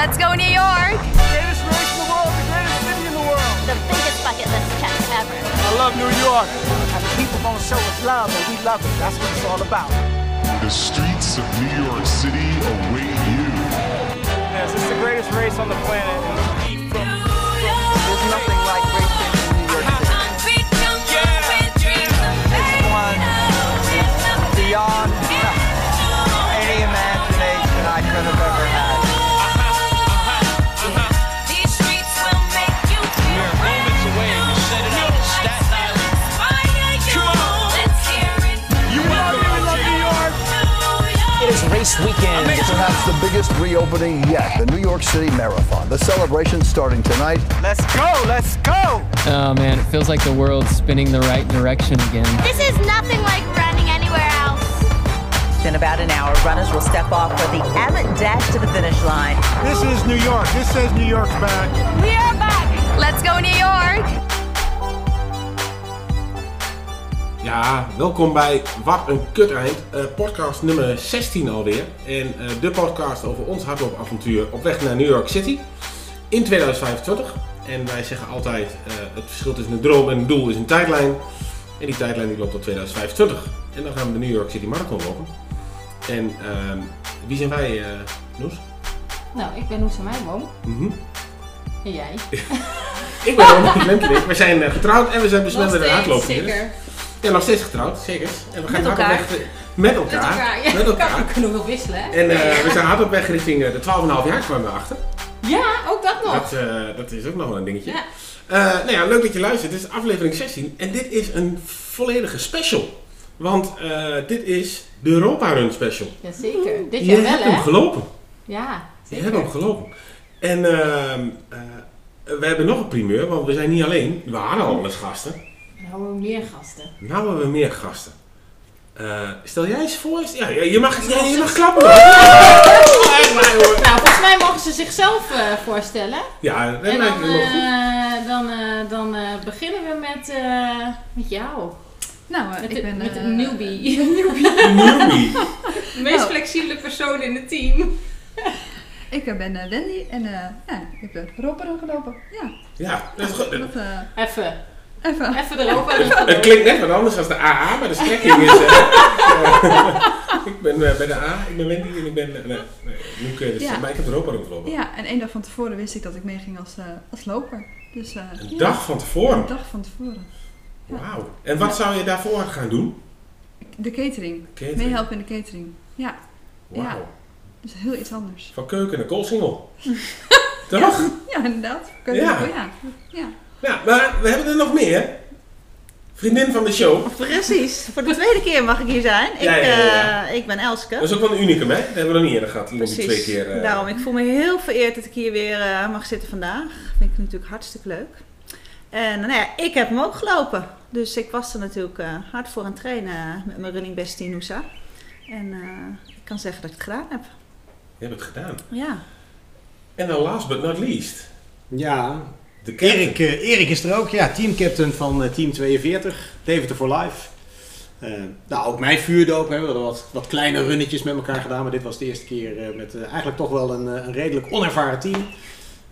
Let's go New York! Greatest race in the world, the greatest city in the world. The biggest bucket list check ever. I love New York. And the people gonna show us love, and we love it. That's what it's all about. The streets of New York City await you. Yes, it's the greatest race on the planet. It is race weekend. Perhaps the biggest reopening yet, the New York City Marathon. The celebration starting tonight. Let's go, let's go. Oh man, it feels like the world's spinning the right direction again. This is nothing like running anywhere else. In about an hour, runners will step off for the Abbott Dash to the finish line. This is New York. This says New York's back. We are back! Let's go New York! Ja, welkom bij Wat een Kut Eind, eh, podcast nummer 16 alweer. En eh, de podcast over ons hardloopavontuur op weg naar New York City in 2025. En wij zeggen altijd, eh, het verschil tussen een droom en een doel is een tijdlijn. En die tijdlijn die loopt tot 2025. En dan gaan we de New York City Marathon lopen. En ehm, wie zijn wij, Noes? Nou, ik ben Noes Meijboom. Mhm. En jij? Ik ben Ronald Lemkerik. We zijn getrouwd en we zijn besmet met een steeds, hardloopvirus. zeker. Ja, nog steeds getrouwd, zeker. En we gaan Met hard op elkaar. weg met elkaar. Met elkaar, ja. Met elkaar. We kunnen wel wisselen, hè? En eh, we zijn hard op weg richting eh, de 12,5 jaar kwamen we achter. Ja, ook dat nog. Dat, eh, dat is ook nog wel een dingetje. Ja. Nou ja, leuk dat je luistert. Dit is aflevering 16 en dit is een volledige special. Want dit is de Europa Run special. Jazeker. Dit Je jaar wel, hebt hem gelopen. Ja, Je zeker. hebt hem gelopen. En ehm, eh, we hebben nog een primeur, want we zijn niet alleen. We hadden al eens gasten. Nou, we meer gasten. Nou hebben we meer gasten. Eh, stel jij eens voor. Ja, ja, je mag, ja, je mag klappen. hoor. Nou, volgens mij mogen ze zichzelf eh, voorstellen. Ja, dat En lijkt dan, me wel goed. eh, dan, eh, dan eh, beginnen we met, eh, met jou. Nou, Met, ik ben met eh, een newbie. Newbie. De meest Nou. flexibele persoon in het team. Ik ben Wendy en eh, ja, ik heb de Ropperen gelopen. Ja, Ja, dat is goed. dat Even. Even. Even erover. Het klinkt net wat anders dan de AA, maar de strekking is... ik ben eh, bij de A, ik ben Wendy en ik ben... eh, nee, nee, nu kun je dus, Ja. Maar ik heb er ook al gelopen. Ja, en één dag van tevoren wist ik dat ik meeging als, eh, als loper. Dus, eh, Een ja, dag van tevoren. Een dag van tevoren. Wauw. En wat zou je daarvoor gaan doen? De catering. Catering. Meehelpen in de catering. Ja, Wauw. dus heel iets anders. Van keuken naar koolsingel. Toch? Ja, inderdaad. Je Ja. wel, ja. Ja. Maar we hebben er nog meer. Vriendin van de show. Precies, voor de tweede keer mag ik hier zijn. Ik, Ja, ja, ja, ja. eh, ik ben Elske. Dat is ook wel een unicum, hè? Dat hebben we nog niet eerder gehad. Iemand die twee keer... eh, Daarom, ik voel me heel vereerd dat ik hier weer eh, mag zitten vandaag. Vind ik natuurlijk hartstikke leuk. En nou ja, ik heb hem ook gelopen. Dus ik was er natuurlijk eh, hard voor aan het trainen met mijn running bestie Noosa. En eh, ik kan zeggen dat ik het gedaan heb. Je hebt het gedaan. Ja. En dan last but not least. Ja, De. Erik, eh, Erik is er ook, ja, teamcaptain van eh, Team 42, Deventer for Life. Eh, nou, ook mijn vuurdoop, hè. we hadden wat, wat kleine runnetjes met elkaar gedaan, maar dit was de eerste keer eh, met eigenlijk toch wel een, een redelijk onervaren team.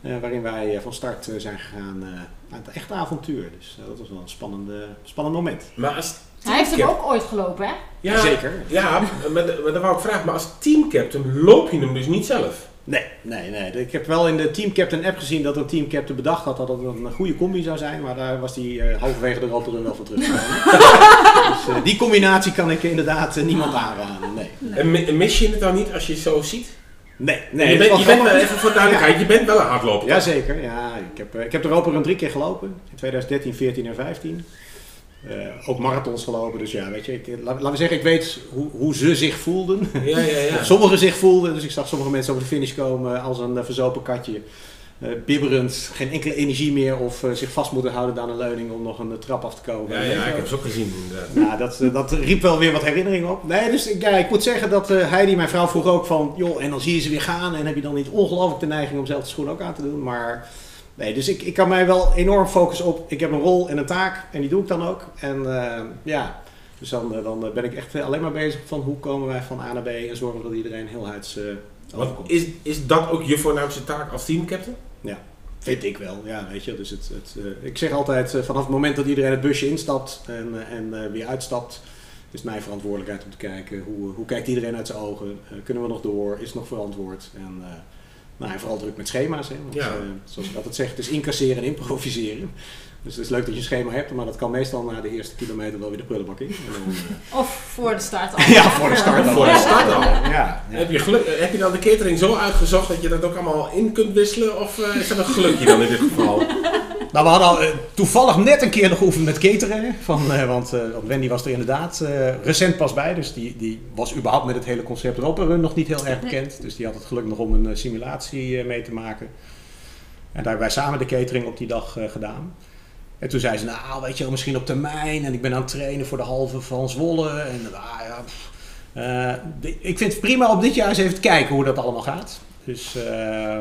eh, waarin wij van start zijn gegaan eh, naar het echte avontuur. Dus eh, dat was wel een spannende, spannend moment. Maar als Hij heeft hem ook ooit gelopen, hè? Ja, Zeker. Ja, maar, maar dan wou ik vragen, maar als teamcaptain loop je hem dus niet zelf? Nee, nee, nee. Ik heb wel in de Team Captain app gezien dat een Team Captain bedacht had dat het een goede combi zou zijn. Maar daar was die eh, halverwege de rotor wel voor teruggekomen. dus eh, die combinatie kan ik inderdaad eh, niemand aanraden. Nee. En mi- mis je het dan niet als je het zo ziet? Nee, Nee, je bent, je wel bent wel even voor duidelijkheid, je bent wel een hardloper. Jazeker, ja. Ik heb, ik heb de Roper een drie keer gelopen. In 2013, 14 en 15. Eh, ook marathons gelopen, dus ja, weet je, ik, eh, laat- laten we zeggen, ik weet hoe, hoe ze zich voelden. Ja, ja, ja. Sommigen zich voelden, dus ik zag sommige mensen over de finish komen als een eh, verzopen katje. bibberend, geen enkele energie meer of zich vast moeten houden aan een leuning om nog een trap af te komen. Ja, ja, ik heb ze ook gezien. Ja, dat, eh, dat riep wel weer wat herinneringen op. Nee, dus ik- ja, ik moet zeggen dat Heidi, mijn vrouw, vroeg ook van... joh, en dan zie je ze weer gaan en heb je dan niet ongelooflijk de neiging om zelf de schoen ook aan te doen. Maar nee, dus ik, ik kan mij wel enorm focussen op... ik heb een rol en een taak en die doe ik dan ook. En eh, ja, dus dan, eh, dan ben ik echt eh, alleen maar bezig van hoe komen wij van A naar B... en zorgen dat iedereen heel huids eh, Want is, is dat ook je voornaamste taak als teamcaptain? Ja, vind ik wel. Ja, weet je. Dus het, het, eh, ik zeg altijd, eh, vanaf het moment dat iedereen het busje instapt en, eh, en eh, weer uitstapt, is het mijn verantwoordelijkheid om te kijken hoe, hoe kijkt iedereen uit zijn ogen. Eh, kunnen we nog door? Is het nog verantwoord? En, eh, nou, en vooral druk met schema's. Hè, want, Ja. eh, zoals ik altijd zeg, het is incasseren en improviseren. Dus het is leuk dat je een schema hebt, maar dat kan meestal na de eerste kilometer wel weer de prullenbak in. En dan, eh, Of voor de start al. Ja, voor de start al. Voor de start al. Ja, ja. Heb, je geluk, heb je dan de catering zo uitgezocht dat je dat ook allemaal in kunt wisselen? Of eh, is dat een gelukje dan in dit geval? Nou, we hadden al, eh, toevallig net een keer nog geoefend met cateren. Van, eh, want, eh, want Wendy was er inderdaad recent pas bij. Dus die, die was überhaupt met het hele concept Roper Run nog niet heel erg bekend. Dus die had het geluk nog om een simulatie mee te maken. En daar hebben wij samen de catering op die dag gedaan. En toen zei ze, nou weet je wel, misschien op termijn. En ik ben aan het trainen voor de halve van Zwolle. En ah, ja, de- ik vind het prima om dit jaar eens even te kijken hoe dat allemaal gaat. Dus eh,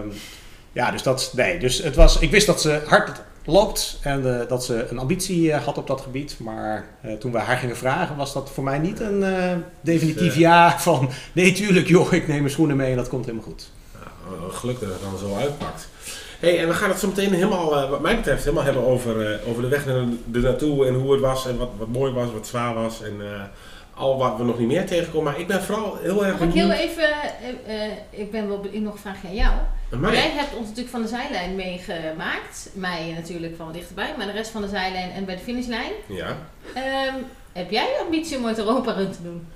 ja, dus dat, nee, dus het was, ik wist dat ze hard loopt en eh, dat ze een ambitie eh, had op dat gebied. Maar eh, toen we haar gingen vragen, was dat voor mij niet een eh, definitief eh, ja van nee, tuurlijk joh, ik neem mijn schoenen mee en dat komt helemaal goed. Nou, geluk dat het dan zo uitpakt. Hey, en we gaan het zo meteen helemaal, eh, wat mij betreft, helemaal hebben over, eh, over de weg naar er naartoe en hoe het was en wat, wat mooi was, wat zwaar was en eh, al wat we nog niet meer tegenkomen. Maar ik ben vooral heel erg Mag ik heel even, ik ben wel nog een vraagje aan jou. Mij? Jij hebt ons natuurlijk van de zijlijn meegemaakt. Mij natuurlijk van dichterbij, maar de rest van de zijlijn en bij de finishlijn. Ja. Ehm, heb jij de ambitie om ooit Europa Run te doen?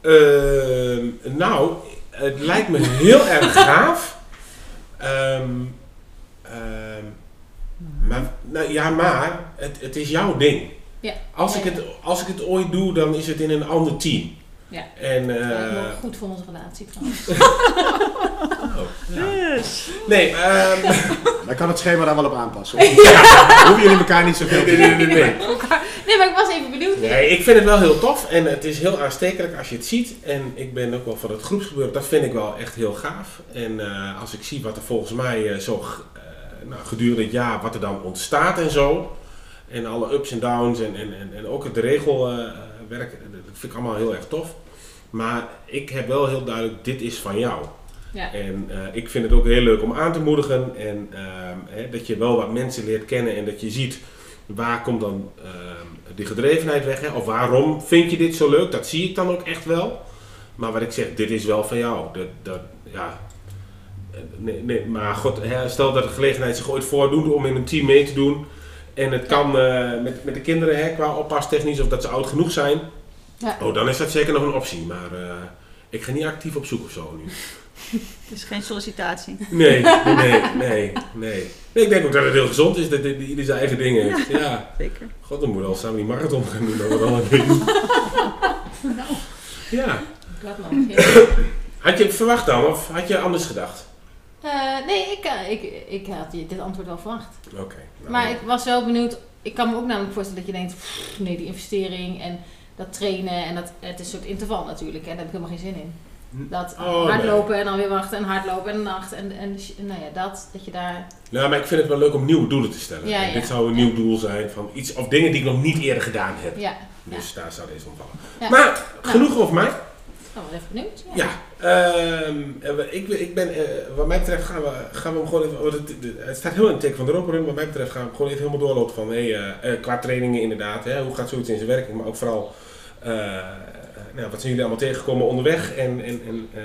Ehm, nou, het lijkt me heel erg gaaf. Ehm, maar, nou, ja, maar het, het is jouw ding. Ja. Als, ik het, als ik het ooit doe, dan is het in een ander team. Ja. En, eh, ook goed voor onze relatie trouwens. Nee, ehm Wij kan het schema daar wel op aanpassen. hoor. Hoeven jullie elkaar niet zoveel te Nee, nee, nee, nee, maar ik was even benieuwd. Nee, ik vind het wel heel tof en het is heel aanstekelijk als je het ziet. En ik ben ook wel van het groepsgebeuren, dat vind ik wel echt heel gaaf. En eh, als ik zie wat er volgens mij eh, zo eh, nou, gedurende het jaar, wat er dan ontstaat en zo. En alle ups en downs en, en, en, en ook het regelwerk, vind ik allemaal heel erg tof. Maar ik heb wel heel duidelijk, dit is van jou. Ja. En eh, ik vind het ook heel leuk om aan te moedigen. En ehm, hè, dat je wel wat mensen leert kennen en dat je ziet waar komt dan ehm, die gedrevenheid weg. Hè? Of waarom vind je dit zo leuk? Dat zie ik dan ook echt wel. Maar wat ik zeg, dit is wel van jou. Dat, dat, ja. Nee, nee, maar god, hè, stel dat de gelegenheid zich ooit voordoet om in een team mee te doen. En het kan eh, met, met de kinderen hè, qua oppastechnisch of dat ze oud genoeg zijn. Ja. Oh, dan is dat zeker nog een optie. Maar eh, ik ga niet actief op zoek of zo nu. Het is geen sollicitatie. Nee, nee, nee, nee. nee. Ik denk ook dat het heel gezond is dat ieder zijn eigen dingen heeft. Ja, zeker. God, dan moet al samen die marathon gaan doen. Dat we dan doen. Nog, ja. Had je het verwacht dan, of had je anders gedacht? Eh, nee, ik, eh, ik, ik had je dit antwoord wel verwacht. Oké. nou, Maar ik was wel benieuwd. Ik kan me ook namelijk voorstellen dat je denkt, pff, nee, die investering en dat trainen en dat, het is een soort interval natuurlijk. En daar heb ik helemaal geen zin in. Dat Oh, hardlopen en dan weer wachten en hardlopen en nacht en, en nou ja, dat, dat je daar... Nou, maar ik vind het wel leuk om nieuwe doelen te stellen. Ja, En ja. Dit zou een nieuw doel zijn van iets of dingen die ik nog niet eerder gedaan heb. Ja, Dus daar zou deze om vallen. Maar genoeg over mij. Wel even benieuwd. Ja. Ja, we- ik, ik ben, eh, wat mij betreft gaan we, gaan we hem gewoon even, want het, staat heel in het teken van de Europa wat mij betreft gaan we hem gewoon even helemaal doorlopen van, hey, eh, eh, qua trainingen inderdaad, hè, hoe gaat zoiets in zijn werking, maar ook vooral, nou, wat zijn jullie allemaal tegengekomen onderweg en, en, en eh,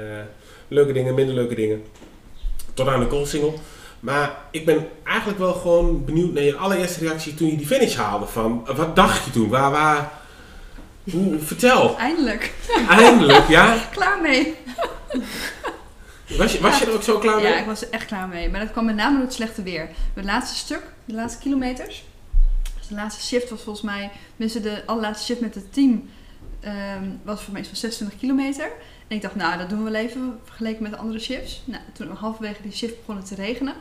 leuke dingen, minder leuke dingen, tot aan de koolsingel. Maar ik ben eigenlijk wel gewoon benieuwd naar je allereerste reactie toen je die finish haalde van, eh, wat dacht je toen, waar, waar, hoe, vertel. Eindelijk. Eindelijk, ja? Klaar mee. Was je, was je er ook zo klaar mee? Ja, ik was er echt klaar mee. Maar dat kwam met name door het slechte weer. Het laatste stuk, de laatste kilometers. Dus de laatste shift was volgens mij, tenminste de allerlaatste shift met het team, ehm, was voor mij van 26 kilometer. En ik dacht, nou, dat doen we wel even vergeleken met de andere shifts. Nou, toen halverwege die shift begon het te regenen.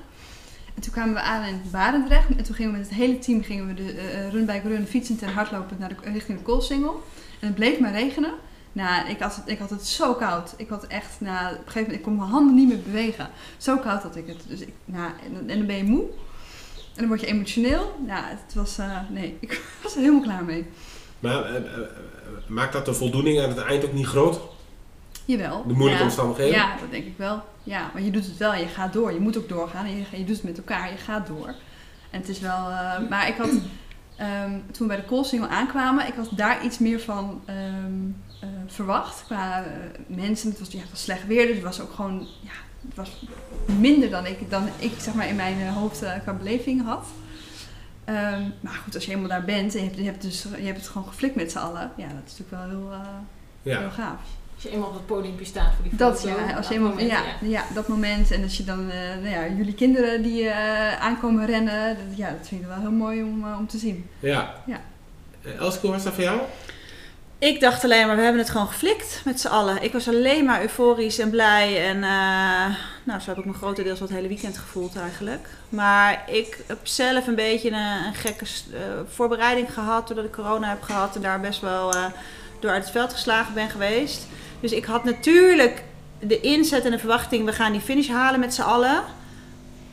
En toen kwamen we aan in Barendrecht. En toen gingen we met het hele team gingen we de eh, run bij run fietsend en hardlopend naar de, richting de koolsingel. En het bleef maar regenen. Nou, ik had, het, ik had het zo koud. Ik had echt, nou, op een gegeven moment, ik kon mijn handen niet meer bewegen. Zo koud had ik het. Dus ik, nou, en, en dan ben je moe. En dan word je emotioneel. Nou, het was, eh, nee, ik was er helemaal klaar mee. Maar eh, eh, maakt dat de voldoening aan het eind ook niet groot? Jawel. De moeilijke ja. omstandigheden? Ja, dat denk ik wel. Ja, maar je doet het wel je gaat door. Je moet ook doorgaan en je, je doet het met elkaar. Je gaat door. En het is wel... eh, maar ik had... ehm, toen we bij de Koolsingel aankwamen, ik had daar iets meer van ehm, eh, verwacht. Qua mensen. Het was, ja, het was slecht weer, dus het was ook gewoon... Ja, het was minder dan ik, dan ik zeg maar, in mijn hoofd qua beleving had. Ehm, maar goed, als je eenmaal daar bent en je hebt, je hebt, dus, je hebt het gewoon geflikt met z'n allen. Ja, dat is natuurlijk wel heel, eh, Ja. heel gaaf. Als je eenmaal op het podium staat voor die Dat foto. ja, als dat je eenmaal, moment, ja, ja. dat moment. En als je dan, eh, nou ja, jullie kinderen die eh, aankomen rennen, dat, ja, dat vind ik wel heel mooi om, om te zien. Ja. Ja. Eh, Elske, hoe was dat voor jou? Ik dacht alleen maar, we hebben het gewoon geflikt met z'n allen. Ik was alleen maar euforisch en blij. En eh, nou, zo heb ik me grotendeels wat hele weekend gevoeld eigenlijk. Maar ik heb zelf een beetje een, een gekke eh, voorbereiding gehad. Doordat ik corona heb gehad en daar best wel eh, door uit het veld geslagen ben geweest. Dus ik had natuurlijk de inzet en de verwachting, we gaan die finish halen met z'n allen.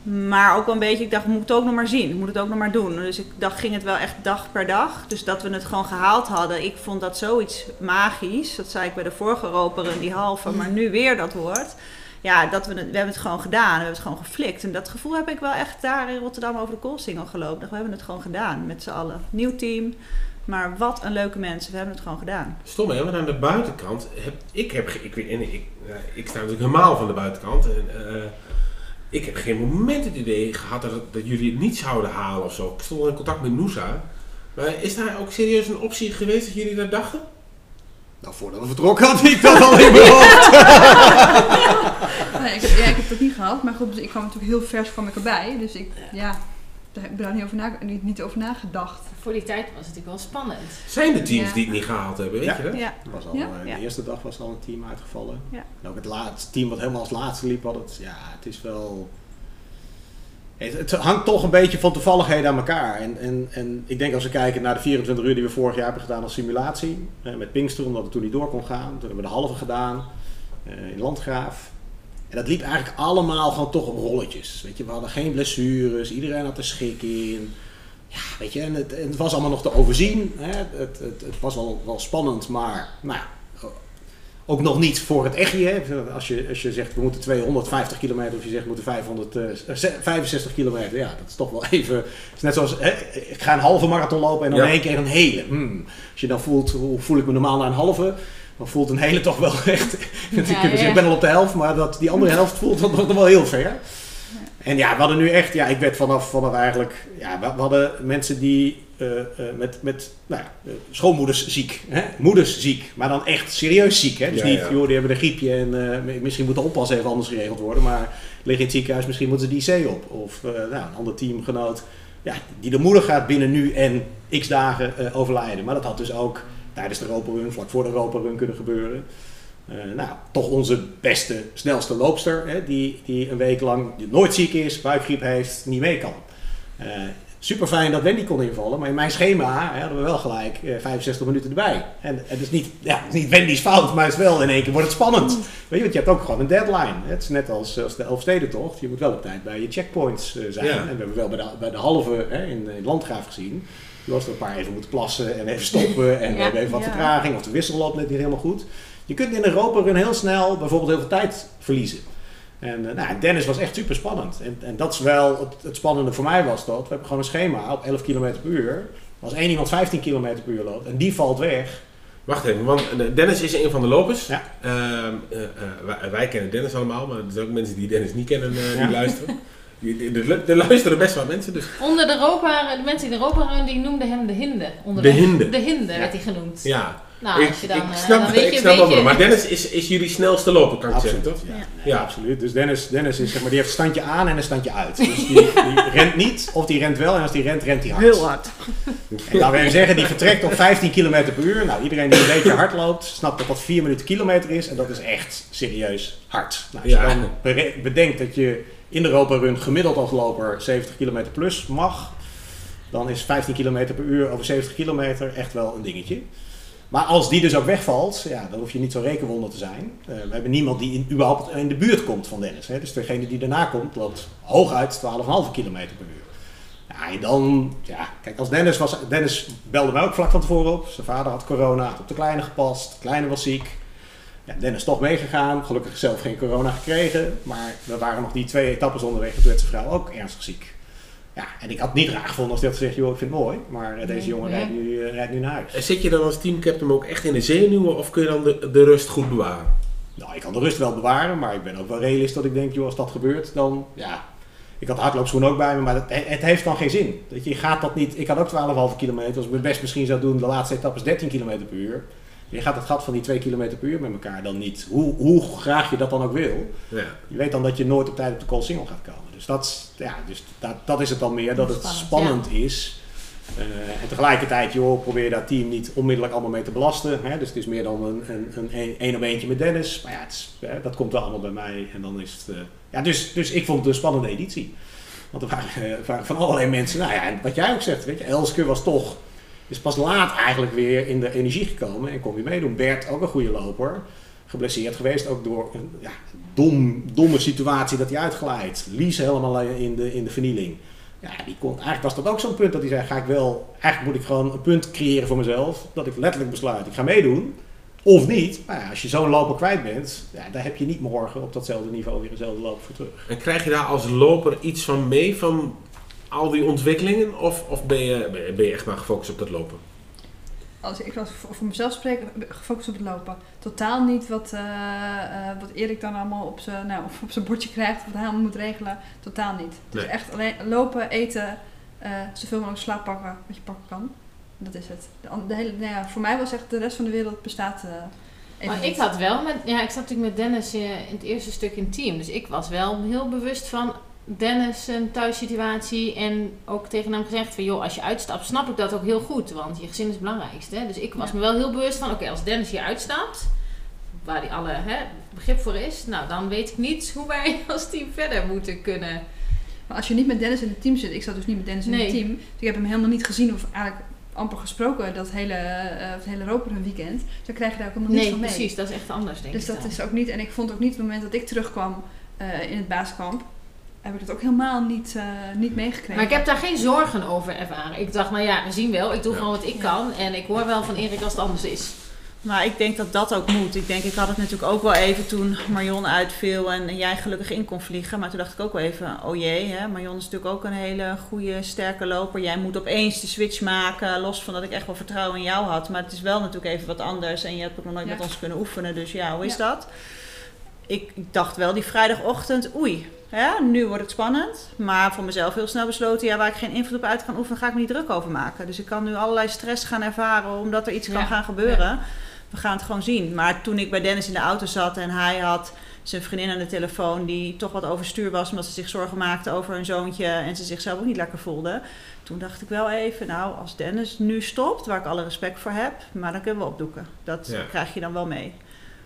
Maar ook wel een beetje, ik dacht, we moeten het ook nog maar zien. We moeten het ook nog maar doen. Dus ik dacht, ging het wel echt dag per dag. Dus dat we het gewoon gehaald hadden. Ik vond dat zoiets magisch. Dat zei ik bij de vorige roperen, die halve. Maar nu weer dat woord. Ja, dat we, het, we hebben het gewoon gedaan. We hebben het gewoon geflikt. En dat gevoel heb ik wel echt daar in Rotterdam over de Koolsingel gelopen. We hebben het gewoon gedaan met z'n allen. Nieuw team. Maar wat een leuke mensen. We hebben het gewoon gedaan. Stom hè, want aan de buitenkant ik, heb, ik, en ik, eh, ik sta natuurlijk helemaal van de buitenkant. En, eh, ik heb geen moment het idee gehad dat, dat jullie het niet zouden halen of zo. Ik stond al in contact met Noosa. Maar is daar ook serieus een optie geweest dat jullie dat dachten? Nou, voordat we vertrokken had ik dat al in mijn hoofd. Nee, ik, ja, ik heb dat niet gehad, maar goed, dus ik kwam natuurlijk heel vers kwam ik erbij. Dus ik, ja, daar heb ik daar niet over, na, niet, niet over nagedacht. Voor die tijd was het natuurlijk wel spannend. Zijn er teams Ja. die het niet gehaald hebben, weet Ja. je? Ja. Was al, Ja? eh. De eerste dag was al een team uitgevallen. Ja. En ook het laatste team wat helemaal als laatste liep, had het, ja, het is wel... Het, het hangt toch een beetje van toevalligheden aan elkaar. En, en, en ik denk als we kijken naar de 24 uur die we vorig jaar hebben gedaan als simulatie. met Pinkster, omdat het toen niet door kon gaan. Toen hebben we de halve gedaan eh, in Landgraaf. En dat liep eigenlijk allemaal gewoon toch op rolletjes. Weet je, we hadden geen blessures, iedereen had er schik in. Ja, weet je, en het, en het was allemaal nog te overzien. Hè? Het, het, het was wel, wel spannend, maar nou ja, ook nog niet voor het echtje. Hè? Als, je, als je zegt we moeten 250 kilometer of je zegt we moeten 565 kilometer. Ja, dat is toch wel even. Het is net zoals hè, ik ga een halve marathon lopen en dan Ja. in één keer een hele. Hmm. Als je dan voelt hoe voel ik me normaal na een halve. Dan voelt een hele toch wel echt. ik, Ja, ja. ik ben al op de helft, maar dat, die andere helft voelt dan nog wel heel ver. En ja, we hadden nu echt, ja, ik werd vanaf, vanaf eigenlijk, ja, we, we hadden mensen die eh, eh, met, met nou ja, eh, schoonmoeders ziek, hè? moeders ziek, maar dan echt serieus ziek. Hè? Dus Ja, niet, ja. joh, die hebben een griepje en eh, misschien moet de oppas even anders geregeld worden, maar liggen in het ziekenhuis, misschien moeten ze die IC op. Of eh, nou, een ander teamgenoot, ja, die de moeder gaat binnen nu en x dagen eh, overlijden. Maar dat had dus ook tijdens de Europa Run, vlak voor de Europa Run kunnen gebeuren. Eh, nou, toch onze beste, snelste loopster, hè, die, die een week lang nooit ziek is, buikgriep heeft, niet mee kan. Eh super fijn dat Wendy kon invallen, maar in mijn schema hè, hadden we wel gelijk eh, 65 minuten erbij. En het is niet, ja, het is niet Wendy's fout, maar het is wel in één keer wordt het spannend. Weet je, want je hebt ook gewoon een deadline. Het is net als, als de Elfstedentocht, je moet wel op tijd bij je checkpoints eh, zijn. Ja. En we hebben wel bij de, bij de halve hè, in, in Landgraaf gezien. Je was er een paar even moeten plassen en even stoppen en Ja. hebben even wat Ja. vertraging of de wissel loopt net niet helemaal goed. Je kunt in Europa Run heel snel bijvoorbeeld heel veel tijd verliezen. En eh, nou, Dennis was echt super spannend. En, en dat is wel het, het spannende voor mij was dat. We hebben gewoon een schema op 11 km per uur. Als één iemand 15 km per uur loopt en die valt weg. Wacht even, want eh, Dennis is een van de lopers. Ja. Ehm, eh, eh, wij, wij kennen Dennis allemaal, maar er zijn ook mensen die Dennis niet kennen eh, die Ja. luisteren. Die- die- Er er luisteren best wel mensen, dus Onder de Europa, de mensen in de Europa gaan, die noemden hem de hinde. Onder De hinde. De hinde Ja. werd hij genoemd. ja. Nou, ik, als je dan, ik eh, snap, dan weet je ik een snap wel beetje-. Maar Dennis is, is jullie snelste loper, kan ik zeggen, toch? Ja, nee, Ja. absoluut. Dus Dennis, Dennis is, zeg maar, die heeft een standje aan en een standje uit. Dus die, die rent niet, of die rent wel. En als die rent, rent hij hard. Heel hard. En laten we even zeggen, die vertrekt op 15 km per uur. Nou, iedereen die een beetje hard loopt, snapt dat dat 4 minuten kilometer is. En dat is echt serieus hard. Nou, als Ja. je dan bedenkt dat je in de Europa Run gemiddeld als loper 70 km plus mag, dan is 15 km per uur over 70 kilometer echt wel een dingetje. Maar als die dus ook wegvalt, ja, dan hoef je niet zo rekenwonder te zijn. Eh, we hebben niemand die in, überhaupt in de buurt komt van Dennis. Hè. Dus degene die daarna komt, loopt hooguit 12,5 km per uur. Ja, en dan, ja, kijk, als Dennis was, Dennis belde mij ook vlak van tevoren op. Zijn vader had corona, had op de kleine gepast, de kleine was ziek. Ja, Dennis toch meegegaan, gelukkig zelf geen corona gekregen. Maar we waren nog die twee etappes onderweg. Toen werd zijn vrouw ook ernstig ziek. Ja, en ik had het niet raar gevonden als hij had gezegd, joh, ik vind het mooi. Maar eh, deze Nee, jongen ja. rijdt, nu, eh, rijdt nu naar huis. En zit je dan als teamcaptain ook echt in de zenuwen of kun je dan de, de rust goed bewaren? Nou, ik kan de rust wel bewaren, maar ik ben ook wel realist dat ik denk, joh, als dat gebeurt, dan ja. Ik had hardloopschoenen ook bij me, maar het, het heeft dan geen zin. Dat je, je gaat dat niet. Ik had ook 12,5 kilometer. Als ik mijn best misschien zou doen, de laatste etappe is 13 kilometer per uur. Je gaat het gat van die 2 kilometer per uur met elkaar dan niet. Hoe, hoe graag je dat dan ook wil. Ja. Je weet dan dat je nooit op tijd op de call single gaat komen. Dus, dat, is- ja, dus dat, dat is het dan meer, dat het Spannend, spannend is. Eh, en tegelijkertijd, joh, probeer je dat team niet onmiddellijk allemaal mee te belasten. Hè? Dus het is meer dan een, een, een, een één op eentje met Dennis. Maar ja, het is, hè, dat komt wel allemaal bij mij. En dan is het, eh, ja, dus, dus ik vond het een spannende editie. Want er waren, eh, waren van allerlei mensen. Nou ja, en wat jij ook zegt, weet je, Elske was toch, is pas laat eigenlijk weer in de energie gekomen en kon weer meedoen. Bert, ook een goede loper. Geblesseerd geweest, ook door een ja, dom, domme situatie dat hij uitglijdt. Lies helemaal in de, in de vernieling. Ja, die kon, eigenlijk was dat ook zo'n punt dat hij zei, ga ik wel, eigenlijk moet ik gewoon een punt creëren voor mezelf. Dat ik letterlijk besluit, ik ga meedoen. Of niet. Maar ja, als je zo'n loper kwijt bent, ja, daar heb je niet morgen op datzelfde niveau weer dezelfde loper voor terug. En krijg je daar als loper iets van mee van al die ontwikkelingen? Of, of ben, je, ben je- ben je echt maar gefocust op dat lopen? Als ik was voor mezelf spreek, gefocust op het lopen. Totaal niet wat, eh, eh, wat Erik dan allemaal op zijn nou, op zijn bordje krijgt, wat hij allemaal moet regelen. Totaal niet. Het is Nee. echt alleen lopen, eten, eh, zoveel mogelijk slaap pakken wat je pakken kan. Dat is het. De, hele, nou ja, voor mij was echt de rest van de wereld bestaat. eh even Maar ik had wel met, ja, ik zat natuurlijk met Dennis in het eerste stuk in het team. Dus ik was wel heel bewust van Dennis zijn thuissituatie. En ook tegen hem gezegd van, joh, als je uitstapt, snap ik dat ook heel goed. Want je gezin is het belangrijkste. Hè? Dus ik was Ja. me wel heel bewust van, oké, als Dennis hier uitstapt, waar die alle hè, begrip voor is, nou, dan weet ik niet hoe wij als team verder moeten kunnen. Maar als je niet met Dennis in het team zit, ik zat dus niet met Dennis in Nee. het team. Dus ik heb hem helemaal niet gezien of eigenlijk amper gesproken dat hele, eh het hele weekend. Dan krijg je daar ook helemaal niets Nee, van mee. precies, dat is echt anders, denk Dus ik. dat dan. is ook niet, en ik vond ook niet, het moment dat ik terugkwam eh, in het baaskamp, heb ik dat ook helemaal niet, eh, niet meegekregen. Maar ik heb daar geen zorgen over ervaren. Ik dacht, nou ja, we zien wel. Ik doe Ja. gewoon wat ik kan. En ik hoor wel van Erik als het anders is. Maar ik denk dat dat ook moet. Ik denk, ik had het natuurlijk ook wel even toen Marion uitviel en jij gelukkig in kon vliegen. Maar toen dacht ik ook wel even, oh jee, hè, Marion is natuurlijk ook een hele goede, sterke loper. Jij moet opeens de switch maken, los van dat ik echt wel vertrouwen in jou had. Maar het is wel natuurlijk even wat anders en je hebt ook nog nooit Ja. met ons kunnen oefenen. Dus ja, hoe is Ja. dat? Ik, ik dacht wel die vrijdagochtend, oei, ja, nu wordt het spannend. Maar voor mezelf heel snel besloten, ja, waar ik geen invloed op uit kan oefenen, ga ik me niet druk over maken. Dus ik kan nu allerlei stress gaan ervaren omdat er iets kan gaan gebeuren. We gaan het gewoon zien. Maar toen ik bij Dennis in de auto zat en hij had zijn vriendin aan de telefoon die toch wat overstuur was omdat ze zich zorgen maakte over hun zoontje en ze zichzelf ook niet lekker voelde. Toen dacht ik wel even, nou, als Dennis nu stopt, waar ik alle respect voor heb, maar dan kunnen we opdoeken. Dat Ja. krijg je dan wel mee.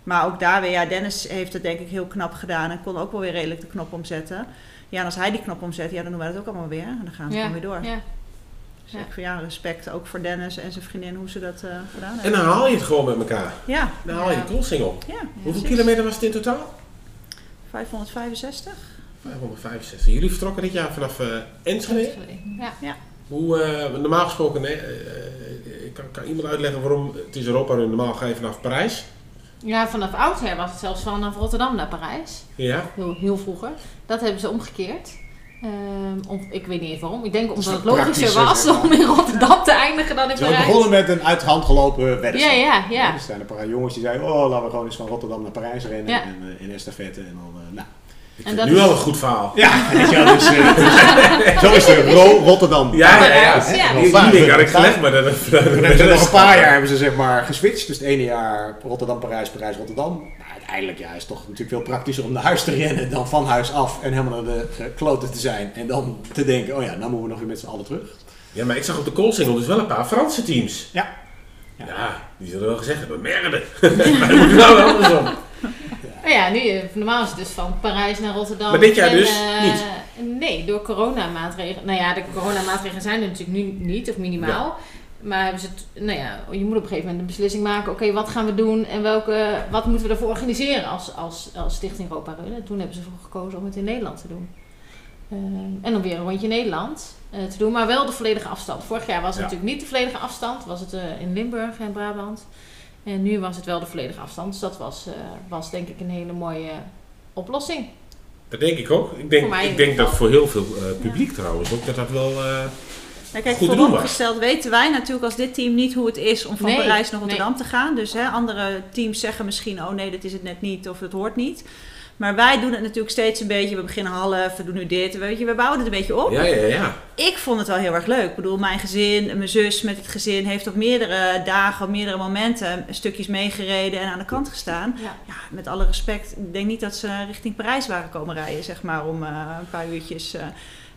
Maar ook daar weer, ja, Dennis heeft het denk ik heel knap gedaan en kon ook wel weer redelijk de knop omzetten. Ja, en als hij die knop omzet, ja, dan doen wij dat ook allemaal weer. En dan gaan we Ja, gewoon weer door. ja. Dus Ja. ik vind ja, respect ook voor Dennis en zijn vriendin, hoe ze dat eh, gedaan En hebben. dan haal je het gewoon met elkaar. Ja, Dan haal je de koolsingel. ja. Hoeveel precies. kilometer was het in totaal? 565. 565. Jullie vertrokken dit jaar vanaf eh Enschede. Ja. Hoe, eh, normaal gesproken, nee, kan, kan iemand uitleggen waarom het is Europa nu normaal ga je vanaf Parijs? Ja, vanaf oudsher was het zelfs vanaf Rotterdam naar Parijs. Ja. Heel, heel vroeger. Dat hebben ze omgekeerd. Ehm, om, ik weet niet eens waarom. Ik denk omdat het logischer was zeg maar. om in Rotterdam te eindigen dan in Parijs. begonnen met een uit de hand gelopen Ja, weddenschap. ja, ja. Er zijn een paar jongens die zeiden, oh laten we gewoon eens van Rotterdam naar Parijs rennen Ja. en eh, in estafette en dan, eh, nou. En dat Nu is- al een goed verhaal. Ja, weet je wel, dus, eh, zo is het. Ro Rotterdam. Ja, ja, ja. Ja. Die, had ik gelegd, maar dat, ze nog een paar jaar hebben ze zeg maar geswitcht. Dus het ene jaar Rotterdam, Parijs, Parijs, Rotterdam. Maar uiteindelijk ja, is het toch natuurlijk veel praktischer om naar huis te rennen dan van huis af en helemaal naar de eh, kloten te zijn. En dan te denken, oh ja, nou moeten we nog weer met z'n allen terug. Ja, maar ik zag op de koolsingel dus wel een paar Franse teams. Ja. Ja, die zullen wel gezegd hebben, merde. maar dat moet nou wel andersom. Nou ja, nu, normaal is het dus van Parijs naar Rotterdam. Maar dit jaar En, dus eh, niet? Nee, door coronamaatregelen. Nou ja, de coronamaatregelen zijn er natuurlijk nu niet, of minimaal. Maar hebben ze het, nou ja, je moet op een gegeven moment een beslissing maken. Oké, wat gaan we doen en welke, wat moeten we ervoor organiseren als, als, als Stichting Europa Run? En toen hebben ze ervoor gekozen om het in Nederland te doen. Eh, en dan weer een rondje Nederland eh, te doen, maar wel de volledige afstand. Vorig jaar was het Ja. natuurlijk niet de volledige afstand, was het in Limburg en Brabant. En nu was het wel de volledige afstand. Dus dat was, eh, was denk ik een hele mooie oplossing. Dat denk ik ook. Ik denk, ik denk dat voor heel veel eh, publiek trouwens ook dat dat wel eh, Ja, kijk, goed doen was. vooropgesteld weten wij natuurlijk als dit team niet hoe het is om van Nee, Parijs naar Rotterdam nee. te gaan. Dus hè, andere teams zeggen misschien, oh nee, dat is het net niet of dat hoort niet. Maar wij doen het natuurlijk steeds een beetje. We beginnen half, we doen nu dit. Weet je, we bouwen het een beetje op. Ja, ja, ja. Ik vond het wel heel erg leuk. Ik bedoel, mijn gezin, mijn zus met het gezin heeft op meerdere dagen, op meerdere momenten stukjes meegereden en aan de kant gestaan. Ja. Ja, met alle respect, ik denk niet dat ze richting Parijs waren komen rijden, zeg maar, om eh, een paar uurtjes. eh,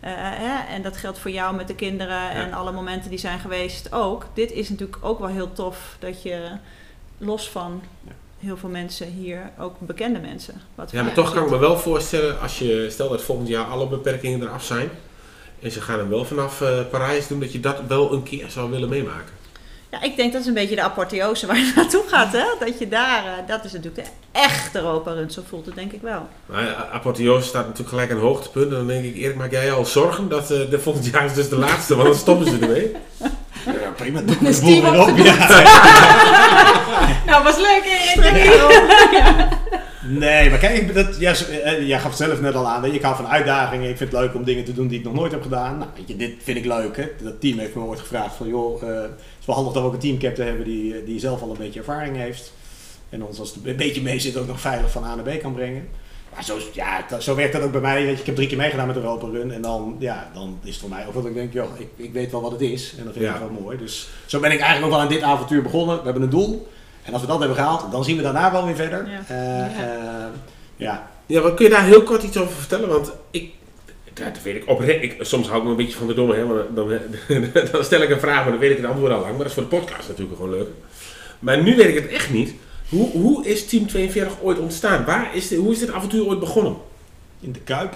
eh, hè? En dat geldt voor jou met de kinderen en alle momenten die zijn geweest ook. Dit is natuurlijk ook wel heel tof dat je los van heel veel mensen hier, ook bekende mensen. Wat Ja, maar toch kan ik me wel voorstellen, als je, stel dat volgend jaar alle beperkingen eraf zijn, en ze gaan hem wel vanaf eh, Parijs doen, dat je dat wel een keer zou willen meemaken. Ja, ik denk dat is een beetje de apotheose waar je naartoe gaat. Hè? Dat je daar, eh, dat is natuurlijk de echte Europa Run. Zo voelt het denk ik wel. Maar ja, apotheose staat natuurlijk gelijk aan hoogtepunt. En dan denk ik, Erik, maak jij al zorgen dat eh, de volgend jaar is dus de laatste, want dan stoppen ze ermee. Ja, prima. Doe Dus de boel die op. Ja. nou, was leuk Erik. Nee, maar kijk, ik, dat, ja, zo- eh, jij gaf het zelf net al aan. weet je, Ik hou van uitdagingen. Ik vind het leuk om dingen te doen die ik nog nooit heb gedaan. Nou, weet je, dit vind ik leuk. Hè. Dat team heeft me ooit gevraagd van, joh, eh, het is wel handig dat we ook een teamcaptain hebben die, eh, die zelf al een beetje ervaring heeft. En ons als het een beetje mee zit ook nog veilig van A naar B kan brengen. Maar zo, ja, dat- zo werkt dat ook bij mij. Weet je, ik heb drie keer meegedaan met de Europa Run. En dan, ja, dan is het voor mij ook dat ik denk, joh, ik, ik weet wel wat het is. En dat vind Ja. ik wel mooi. Dus zo ben ik eigenlijk ook wel aan dit avontuur begonnen. We hebben een doel. En als we dat hebben gehaald, dan zien we daarna wel weer verder. Ja. Eh, Ja. eh, ja. Ja, wat kun je daar heel kort iets over vertellen? Want ik, dat weet ik oprecht. Ik, soms hou ik me een beetje van de domme, hè, want dan, dan stel ik een vraag, maar dan weet ik het antwoord al lang. Maar dat is voor de podcast natuurlijk gewoon leuk. Maar nu weet ik het echt niet. Hoe, hoe is Team 42 ooit ontstaan? Waar is dit, hoe is dit avontuur ooit begonnen? In de Kuip.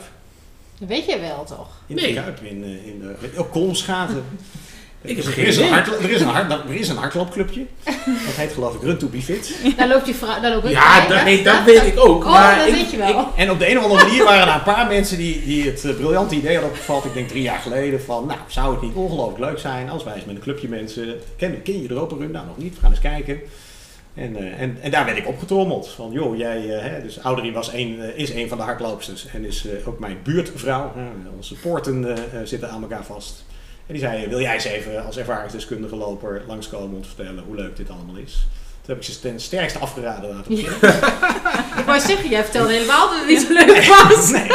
Dat weet je wel toch? In Nee. de Kuip. In, eh, in de, in, oh, Kolmschaten. Ik heb er, is een hard, er, is een hard, er is een hardloopclubje. Dat heet geloof ik Run to be fit. Daar loopt je vrouw, daar loop ik Ja, bij. dat, nee, dat weet ik ook. Oh, maar dat ik- weet je wel. En op de een of andere manier waren er een paar mensen die, die het eh, briljante idee hadden opgevat. Ik denk drie jaar geleden van, nou zou het niet ongelooflijk leuk zijn als wij eens met een clubje mensen... Ken, ken je de Europa Run? Nou nog niet, we gaan eens kijken. En, eh, en, en daar werd ik opgetrommeld. Van joh, jij, eh, hè, dus Ouderie was een, eh, is een van de hardloopsters en is ook mijn buurtvrouw. Onze poorten zitten aan elkaar vast. En die zei, wil jij eens even als ervaringsdeskundige loper langskomen om te vertellen hoe leuk dit allemaal is? Toen heb ik ze ten sterkste afgeraden het beginnen. Ik wou zeggen, jij vertelde helemaal dat het niet zo leuk was. Nee,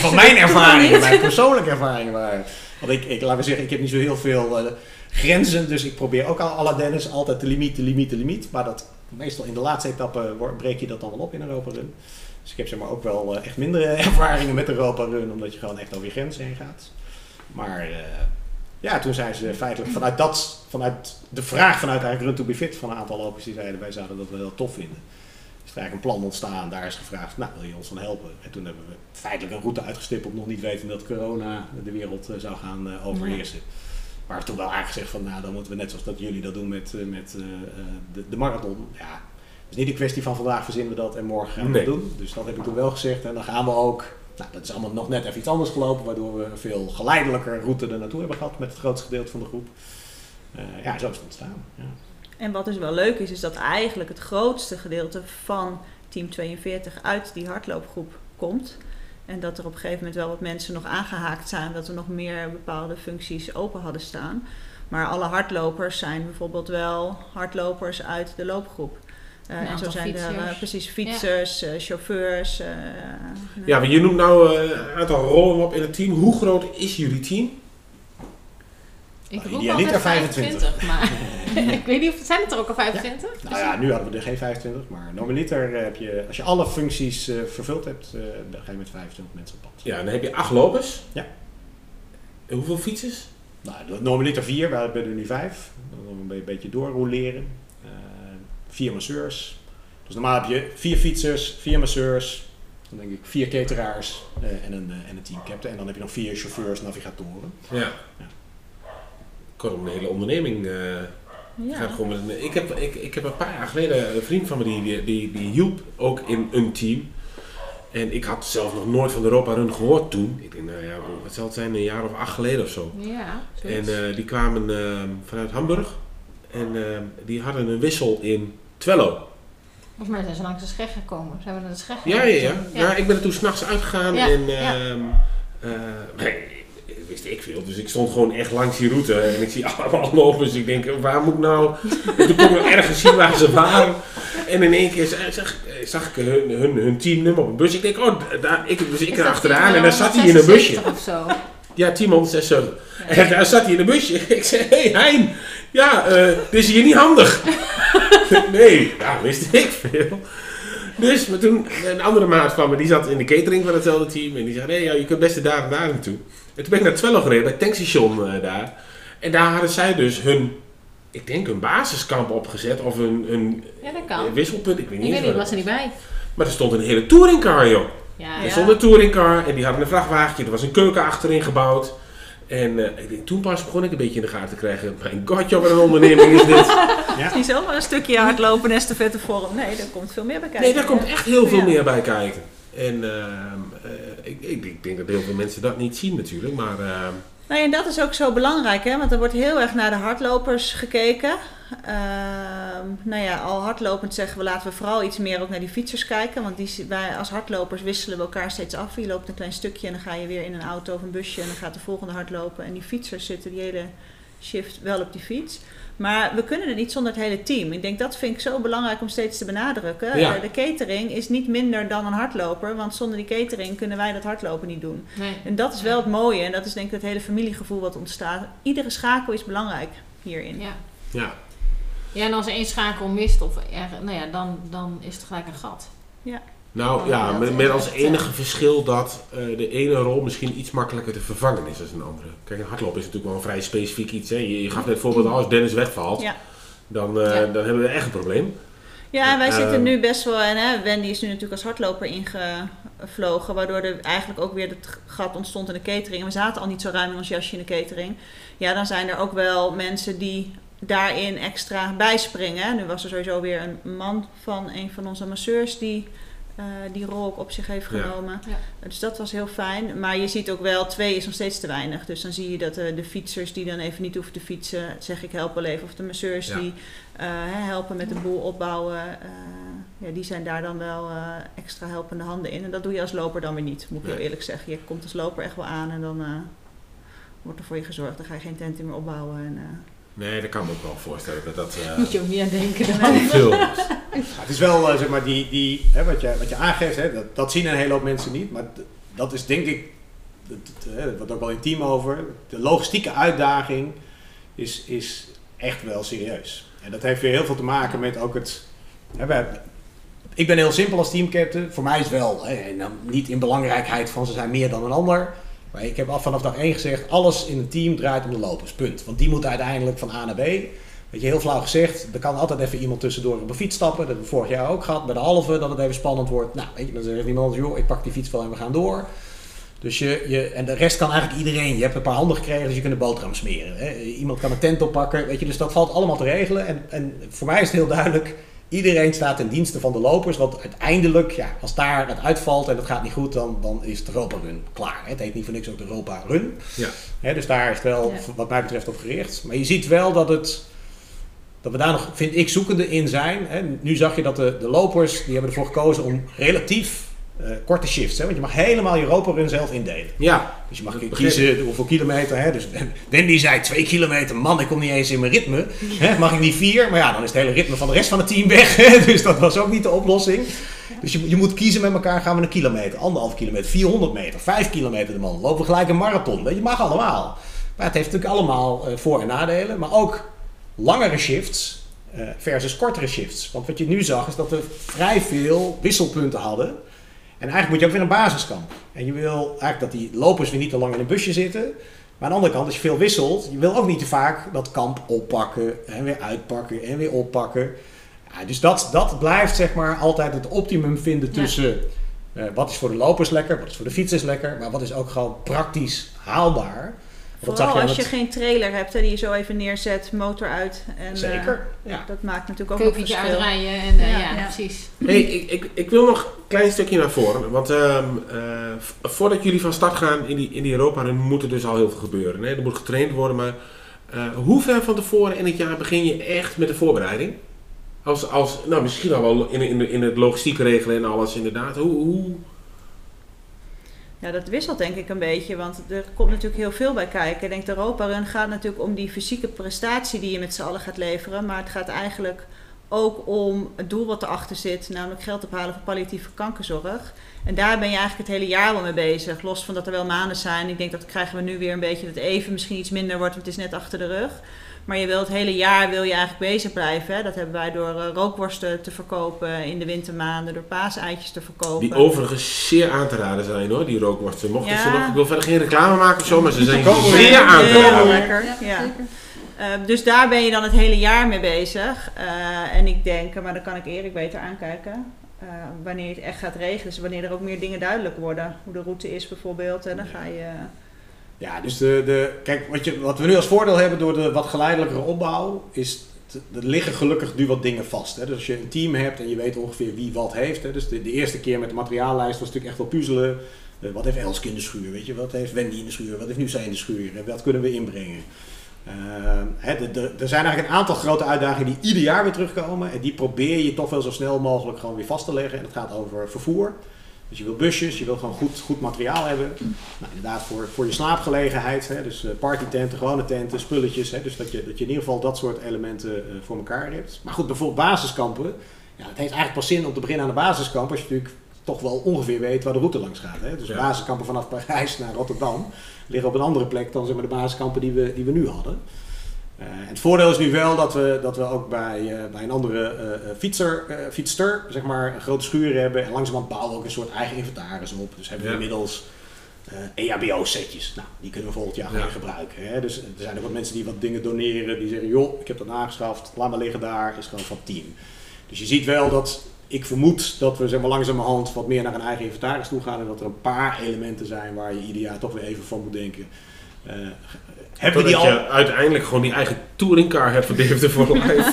dat mijn ervaringen, mijn persoonlijke ervaringen waren. Want ik, ik, laten we zeggen, ik heb niet zo heel veel grenzen, dus ik probeer ook al la Dennis altijd de limiet, de limiet, de limiet. Maar dat, meestal in de laatste etappe wor- breek je dat dan wel op in Europa Run. Dus ik heb zeg maar ook wel eh, echt mindere ervaringen met Europa Run, omdat je gewoon echt over je grenzen heen gaat. Maar eh, ja, toen zijn ze feitelijk vanuit dat, vanuit de vraag vanuit eigenlijk Run to be fit van een aantal lopers die zeiden wij zouden dat wel heel tof vinden. is er eigenlijk een plan ontstaan. Daar is gevraagd, nou wil je ons dan helpen? En toen hebben we feitelijk een route uitgestippeld, nog niet weten dat corona de wereld eh, zou gaan eh, overheersen. Maar toen wel aangezegd van, nou dan moeten we net zoals dat jullie dat doen met, eh, met eh, eh, de, de marathon. Ja, het is niet een kwestie van vandaag verzinnen we dat en morgen gaan we Nee. dat doen. Dus dat heb ik toen wel gezegd en dan gaan we ook. Nou, dat is allemaal nog net even iets anders gelopen, waardoor we een veel geleidelijker route er naartoe hebben gehad met het grootste gedeelte van de groep. Eh, ja, zo is het ontstaan. Ja. En wat dus wel leuk is, is dat eigenlijk het grootste gedeelte van Team 42 uit die hardloopgroep komt. En dat er op een gegeven moment wel wat mensen nog aangehaakt zijn, dat we nog meer bepaalde functies open hadden staan. Maar alle hardlopers zijn bijvoorbeeld wel hardlopers uit de loopgroep. Eh, Een en zo zijn er eh, precies fietsers, eh, chauffeurs. eh, Ja, maar je noemt nou een aantal rollen op in het team. Hoe groot is jullie team? Ik roep altijd 25. 25, maar ik weet niet of zijn het er ook al 25? Nou ja, nu hadden we er geen 25, maar normaliter eh, heb je, als je alle functies eh, vervuld hebt, eh, dan ga je met 25 mensen op pad. Ja, dan heb je acht lopers. Ja. En hoeveel fietsers? Nou, normaliter vier, we hebben er nu vijf. Dan een be- beetje doorroleren. Eh vier masseurs. Dus normaal heb je vier fietsers, vier masseurs, dan denk ik vier cateraars eh, en, een, en een teamcaptain. En dan heb je nog vier chauffeurs, navigatoren. Ja. Kortom, een hele onderneming. eh, Ja. gaat gewoon met ik, heb, ik, ik heb een paar jaar geleden een vriend van me die, die, die, die hielp ook in een team. En ik had zelf nog nooit van de Europa Run gehoord toen. Ik denk, nou ja, wat zal het zijn, een jaar of acht geleden of zo. Ja, En eh, die kwamen eh, vanuit Hamburg. En die hadden een wissel in Twello. Volgens mij zijn ze langs de scheg gekomen. Zijn we naar de scheg Ja, ja, ja. ja. ik ben er toen s'nachts uitgegaan Ja, en ja. Wist ik veel. Dus ik stond gewoon echt langs die route en ik zie allemaal lopers. Ik denk, waar moet ik nou? En toen kon ik ergens zien waar ze waren. En in één keer zag, zag, ik hun, hun, hun teamnummer op een bus. Ik denk, oh, daar, ik, dus ik er achteraan team en daar zat hij in een busje. 176 Of zo. Ja, Timon 76. En daar zat hij in een busje. Ik zei, hé hey, Hein, ja, eh, dit is hier niet handig. nee, ja, wist ik veel. Dus, maar toen, een andere maat van me, die zat in de catering van hetzelfde team. En die zei, nee, ja, je kunt best daar en daar naartoe. En toen ben ik naar Twello gereden, bij het tankstation eh, daar. En daar hadden zij dus hun, ik denk een basiskamp opgezet. Of een, een Ja, dat kan. wisselpunt, ik weet Ik niet weet eens niet, ik was er niet bij. Maar er stond een hele touringcar, joh. Ja, Er ja. stond een touringcar en die hadden een vrachtwagentje. Er was een keuken achterin gebouwd. En eh, ik denk, toen pas begon ik een beetje in de gaten te krijgen. Mijn god, joh, wat een onderneming is dit. Het is niet zomaar een stukje hardlopen en estafette vorm. Nee, daar komt veel meer bij kijken. Nee, daar komt echt heel veel Ja. meer bij kijken. En ehm, eh, ik, ik, ik denk dat heel veel mensen dat niet zien natuurlijk. Maar Nou, en dat is ook zo belangrijk, hè? want er wordt heel erg naar de hardlopers gekeken. Ehm, nou ja, al hardlopend zeggen we laten we vooral iets meer ook naar die fietsers kijken. Want die, wij als hardlopers wisselen we elkaar steeds af. Je loopt een klein stukje en dan ga je weer in een auto of een busje en dan gaat de volgende hardlopen. En die fietsers zitten die hele shift wel op die fiets. Maar we kunnen het niet zonder het hele team. Ik denk dat vind ik zo belangrijk om steeds te benadrukken. Ja. Eh, De catering is niet minder dan een hardloper, want zonder die catering kunnen wij dat hardlopen niet doen. Nee. En dat is wel het mooie en dat is denk ik het hele familiegevoel wat ontstaat. Iedere schakel is belangrijk hierin. Ja. ja. Ja, en als er één schakel mist, of er, nou ja, dan, dan is het gelijk een gat. Ja. Nou Oh, ja, met, als enige verschil dat eh, de ene rol misschien iets makkelijker te vervangen is dan een andere. Kijk, een hardlopen is natuurlijk wel een vrij specifiek iets. Hè. Je, je gaf net voorbeeld al, als Dennis wegvalt, Ja. dan, eh, Ja. dan hebben we echt een probleem. Ja, en wij Eh, zitten nu best wel, en hè, Wendy is nu natuurlijk als hardloper ingevlogen, waardoor er eigenlijk ook weer het gat ontstond in de catering. En we zaten al niet zo ruim in ons jasje in de catering. Ja, dan zijn er ook wel mensen die daarin extra bijspringen. Nu was er sowieso weer een man van een van onze masseurs die eh, die rol ook op zich heeft genomen. Ja. Dus dat was heel fijn. Maar je ziet ook wel, twee is nog steeds te weinig. Dus dan zie je dat eh, de fietsers die dan even niet hoeven te fietsen, zeg ik help wel even. Of de masseurs Ja. die eh, hè, helpen met de boel opbouwen. eh, ja, die zijn daar dan wel eh, extra helpende handen in. En dat doe je als loper dan weer niet, moet ik heel eerlijk zeggen. Je komt als loper echt wel aan en dan eh, wordt er voor je gezorgd. Dan ga je geen tent meer opbouwen. En, eh, Nee, dat kan me ook wel voorstellen dat dat eh, Moet je ook niet aan denken. Ja, het is wel, eh, zeg maar, die, die, hè, wat, je, wat je aangeeft, hè, dat, dat zien een hele hoop mensen niet. Maar dat is denk ik, dat, dat, hè, dat wordt ook wel intiem over, de logistieke uitdaging is, is echt wel serieus. En dat heeft weer heel veel te maken met ook het... Hè, wij- ik ben heel simpel als teamcaptain. Voor mij is wel, hè, en dan niet in belangrijkheid van ze zijn meer dan een ander. Maar ik heb al vanaf dag 1 gezegd, alles in een team draait om de lopers, punt. Want die moeten uiteindelijk van A naar B. Weet je, heel flauw gezegd, er kan altijd even iemand tussendoor op een fiets stappen. Dat hebben we vorig jaar ook gehad, bij de halve, dat het even spannend wordt. Nou, weet je, dan zegt iemand, joh, ik pak die fiets wel en we gaan door. Dus je, je, en de rest kan eigenlijk iedereen. Je hebt een paar handen gekregen, dus je kunt een boterham smeren. Hè. Iemand kan een tent oppakken, weet je, dus dat valt allemaal te regelen. En, en voor mij is het heel duidelijk, iedereen staat ten dienste van de lopers. Want uiteindelijk, ja, als daar het uitvalt en het gaat niet goed, dan, dan is het Europa Run klaar. Hè. Het heet niet voor niks ook de Europa Run. Ja. Hè, dus daar is het wel, Ja. wat mij betreft, op gericht. Maar je ziet wel dat het dat we daar nog, vind ik, zoekende in zijn. Hè. Nu zag je dat de, de lopers, die hebben ervoor gekozen om relatief eh, korte shifts. Hè. Want je mag helemaal je Europa Run zelf indelen. Ja, Dus je mag kiezen hoeveel kilometer. Hè. Dus Wendy zei twee kilometer. Man, ik kom niet eens in mijn ritme. Hè. Mag ik niet vier? Maar ja, dan is het hele ritme van de rest van het team weg. Hè. Dus dat was ook niet de oplossing. Dus je, je moet kiezen met elkaar. Gaan we een kilometer, anderhalf kilometer, 400 meter, 5 kilometer de man. Lopen we gelijk een marathon. Weet Je mag allemaal. Maar het heeft natuurlijk allemaal eh, voor- en nadelen. Maar ook langere shifts eh, versus kortere shifts. Want wat je nu zag is dat we vrij veel wisselpunten hadden. En eigenlijk moet je ook weer een basiskamp. En je wil eigenlijk dat die lopers weer niet te lang in een busje zitten. Maar aan de andere kant, als je veel wisselt, je wil ook niet te vaak dat kamp oppakken en weer uitpakken en weer oppakken. Ja, dus dat, dat blijft zeg maar altijd het optimum vinden Ja. tussen eh, wat is voor de lopers lekker, wat is voor de fietsers lekker, maar wat is ook gewoon praktisch haalbaar. Vooral zag als je het- geen trailer hebt hè, die je zo even neerzet, motor uit. En, Zeker, eh, ja. Dat maakt natuurlijk ook Keukentje verschil. uitrijden en eh, Ja. ja, Ja. precies. Hey, ik, ik, ik wil nog een klein stukje naar voren. Want ehm, eh, voordat jullie van start gaan in die, in die Europa, dan moet er dus al heel veel gebeuren. Hè? Er moet getraind worden. Maar eh, hoe ver van tevoren in het jaar begin je echt met de voorbereiding? Als, als, nou, misschien al wel in, in, in het logistiek regelen en alles inderdaad. Hoe, hoe, Ja, dat wisselt denk ik een beetje, want er komt natuurlijk heel veel bij kijken. Ik denk de Europa Run gaat natuurlijk om die fysieke prestatie die je met z'n allen gaat leveren. Maar het gaat eigenlijk ook om het doel wat erachter zit, namelijk geld ophalen voor palliatieve kankerzorg. En daar ben je eigenlijk het hele jaar wel mee bezig. Los van dat er wel maanden zijn. Ik denk dat krijgen we nu weer een beetje dat even misschien iets minder wordt, want het is net achter de rug. Maar je wil het hele jaar wil je eigenlijk bezig blijven. Hè? Dat hebben wij door eh, rookworsten te verkopen in de wintermaanden, door paaseitjes te verkopen. die overigens zeer aan te raden zijn hoor, die rookworsten. Mochten ze Ja. nog, ik wil verder geen reclame maken of zo, maar ze zijn zeer aan te raden. lekker. Ja. Eh, dus daar ben je dan het hele jaar mee bezig. Eh, en ik denk, maar dan kan ik Erik beter aankijken. eh, wanneer je het echt gaat regelen. Dus wanneer er ook meer dingen duidelijk worden. Hoe de route is bijvoorbeeld. En dan ga je... Ja, dus de, de, kijk, wat, je, wat we nu als voordeel hebben door de wat geleidelijkere opbouw, is er liggen gelukkig nu wat dingen vast. Hè. Dus als je een team hebt en je weet ongeveer wie wat heeft. Hè. Dus de, de eerste keer met de materiaallijst was natuurlijk echt wel puzzelen. Eh, wat heeft Elske in de schuur, weet je? Wat heeft Wendy in de schuur? Wat heeft nu zij in de schuur? En wat kunnen we inbrengen? Eh, de- er zijn eigenlijk een aantal grote uitdagingen die ieder jaar weer terugkomen. En die probeer je toch wel zo snel mogelijk gewoon weer vast te leggen. En dat gaat over vervoer. Dus je wil busjes, je wil gewoon goed, goed materiaal hebben. Nou, inderdaad, voor, voor je slaapgelegenheid. Hè, dus eh, partytenten, gewone tenten, spulletjes. Hè, dus dat je, dat je in ieder geval dat soort elementen eh, voor elkaar hebt. Maar goed, bijvoorbeeld basiskampen. Ja, het heeft eigenlijk pas zin om te beginnen aan de basiskamp. Als je natuurlijk toch wel ongeveer weet waar de route langs gaat. Hè. Dus Ja. basiskampen vanaf Parijs naar Rotterdam liggen op een andere plek dan zeg maar, de basiskampen die we, die we nu hadden. Eh, het voordeel is nu wel dat we, dat we ook bij, eh, bij een andere eh, fietser, fietster zeg maar, een grote schuur hebben. En langzamerhand bouwen we ook een soort eigen inventaris op. Dus hebben we Ja. inmiddels eh EHBO-setjes. Nou, die kunnen we volgend jaar Ja. weer gebruiken. Hè? Dus er zijn ook wat mensen die wat dingen doneren. Die zeggen, joh, ik heb dat aangeschaft. Laat maar liggen daar. Is gewoon van team. Dus je ziet wel dat... Ik vermoed dat we zeg maar, langzamerhand wat meer naar een eigen inventaris toe gaan. En dat er een paar elementen zijn waar je ieder jaar toch weer even van moet denken. Hebben we die al... je uiteindelijk gewoon die eigen touringcar hebt Deventer for Life.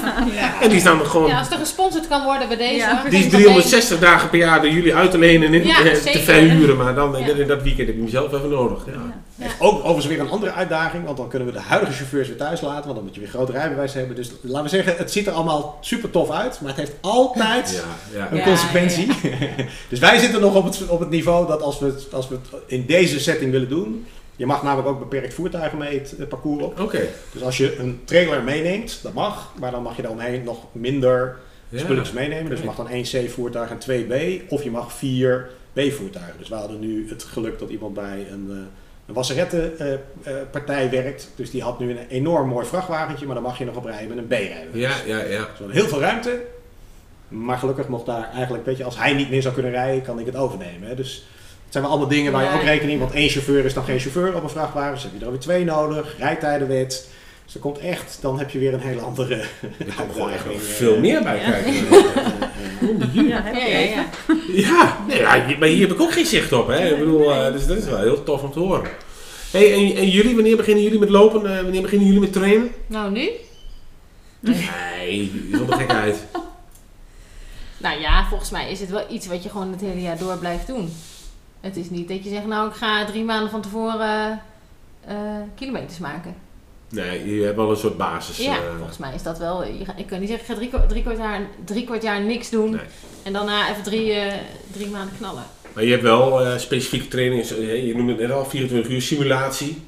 En die is dan gewoon... Ja, als er gesponsord kan worden bij deze. Ja. Die is zijn van 360 dagen per jaar door jullie uit te lenen en Ja, eh, te verhuren. Maar dan Ja. in dat weekend heb je hem zelf even nodig. Ja. Ook overigens weer een andere uitdaging, want dan kunnen we de huidige chauffeurs weer thuis laten, want dan moet je weer groot rijbewijs hebben. Dus laten we zeggen, het ziet er allemaal super tof uit, maar het heeft altijd Ja, ja. een Ja, consequentie. dus wij zitten nog op het, op het niveau dat als we, het, als we het in deze setting willen doen, je mag namelijk ook beperkt voertuigen mee het eh, parcours op. Oké. Dus als je een trailer meeneemt, dat mag, maar dan mag je daaromheen nog minder Ja. spulletjes meenemen. Dus je mag dan één C-voertuig en twee B, of je mag vier B-voertuigen. Dus we hadden nu het geluk dat iemand bij een, eh een wasserettenpartij werkt. Dus die had nu een enorm mooi vrachtwagentje, maar dan mag je nog op rijden met een B-rijden. Ja, ja, ja. Dus we hadden heel veel ruimte. Maar gelukkig mocht daar eigenlijk, weet je, als hij niet meer zou kunnen rijden, kan ik het overnemen. Hè. Dus het zijn wel allemaal dingen waar je ook rekening Want één chauffeur is dan geen chauffeur op een vrachtwagen. Dus heb je er weer twee nodig. Rijtijdenwet. Dus er komt echt, dan heb je weer een hele andere Er komt gewoon echt nog eh. veel meer bij kijken. Ja, heb Ja, je ja, nee, maar hier heb ik ook geen zicht op. Hè. Ik bedoel, eh, dus dat is wel heel tof om te horen. Hey, en, en jullie, wanneer beginnen jullie met lopen? Eh, wanneer beginnen jullie met trainen? Nou, nu? Nee, zonder gekheid. Nou ja, volgens mij is het wel iets wat je gewoon het hele jaar door blijft doen. Het is niet dat je zegt, nou ik ga drie maanden van tevoren eh, kilometers maken. Nee, je hebt wel een soort basis. ja, eh, volgens mij is dat wel. Je ik kan niet zeggen, ik ga drie, drie, kwart, jaar, drie kwart jaar niks doen. Nee. En daarna even drie, eh, drie maanden knallen. Maar je hebt wel eh, specifieke trainingen. eh, Je noemde het net al 24 uur simulatie.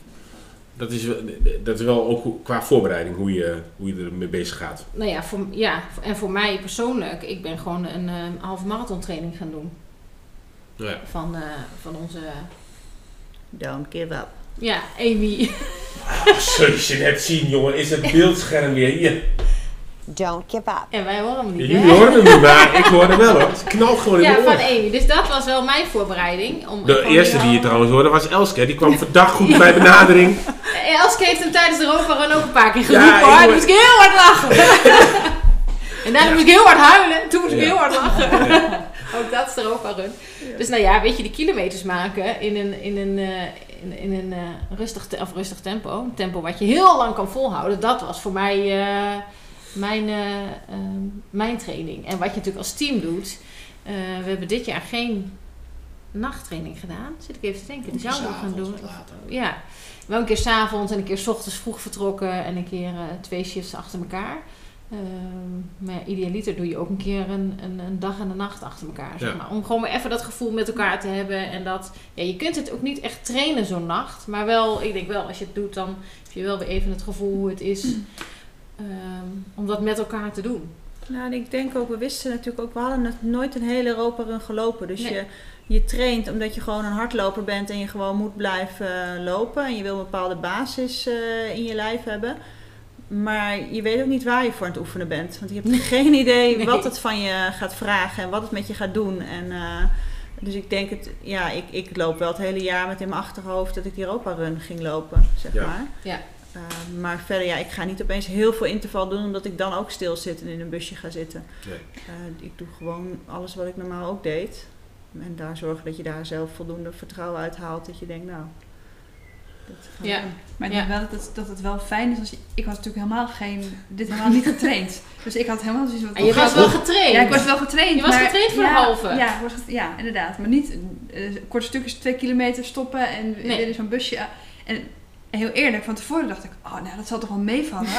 Dat is, wel- dat is wel ook qua voorbereiding hoe je, hoe je ermee bezig gaat. Nou ja, voor, ja, en voor mij persoonlijk, ik ben gewoon een eh, halve marathon training gaan doen. Ja. Van, eh, van onze, Don't give up. ja, Amy. Zoals je net zien, jongen, is het beeldscherm weer hier. Don't give up. En wij horen hem niet. Jullie hè? horen hem niet, maar ik hoor hem wel hoor. Het knalt gewoon in Ja, mijn van oor. Amy. Dus dat was wel mijn voorbereiding. Om De eerste die je trouwens hoorde was Elske. Die kwam verdacht goed bij benadering. Eh, Elske heeft hem tijdens de Run ook een paar keer geroepen Ja, hoor. moest ik heel hard lachen. en daarna moest ik heel hard huilen. Toen moest ik Ja. heel hard lachen. Ook dat is de Europa Run. Dus nou ja, weet je, die kilometers maken in een, in een, eh, in, in een eh, rustig, te- of rustig tempo. Een tempo wat je heel lang kan volhouden. Dat was voor mij eh, mijn, eh, ehm, mijn training. En wat je natuurlijk als team doet. we hebben dit jaar geen nachttraining gedaan. Zit ik even te denken. Die zouden we gaan doen. Ja, wel een keer s'avonds en een keer 's ochtends vroeg vertrokken en een keer twee shifts achter elkaar. Ehm, maar ja, idealiter doe je ook een keer een, een, een dag en een nacht achter elkaar. Zeg Ja. maar. Om gewoon even dat gevoel met elkaar te hebben. En dat, ja, je kunt het ook niet echt trainen zo'n nacht. Maar wel, ik denk wel, als je het doet, dan heb je wel weer even het gevoel hoe het is ehm, om dat met elkaar te doen. Nou, en ik denk ook, we wisten natuurlijk ook, we hadden het nooit een hele Europa run gelopen. Dus Nee. je, je traint omdat je gewoon een hardloper bent en je gewoon moet blijven eh, lopen. En je wil een bepaalde basis eh, in je lijf hebben. Maar je weet ook niet waar je voor aan het oefenen bent. Want je hebt geen idee Nee. wat het van je gaat vragen en wat het met je gaat doen. En, eh, dus ik denk, het, ja, ik, ik loop wel het hele jaar met in mijn achterhoofd dat ik die Europa run ging lopen, zeg Ja. maar. Ja. Uh, maar verder, ja, ik ga niet opeens heel veel interval doen, omdat ik dan ook stil zit en in een busje ga zitten. Nee. Uh, ik doe gewoon alles wat ik normaal ook deed. En daar zorgen dat je daar zelf voldoende vertrouwen uit haalt. Dat je denkt, nou, dat gaan we Ja. doen. Maar ik denk wel dat het, dat het wel fijn is als je... Ik was natuurlijk helemaal geen... Dit helemaal niet getraind. Dus ik had helemaal zoiets van... En je was wel getraind. Ja, ik was wel getraind. Je was maar- getraind voor de halve. Ja, was ja, inderdaad. Maar niet eh, korte stukjes, twee kilometer stoppen en Nee. weer in zo'n busje. En, en heel eerlijk, van tevoren dacht ik... Oh, nou, dat zal toch wel meevallen?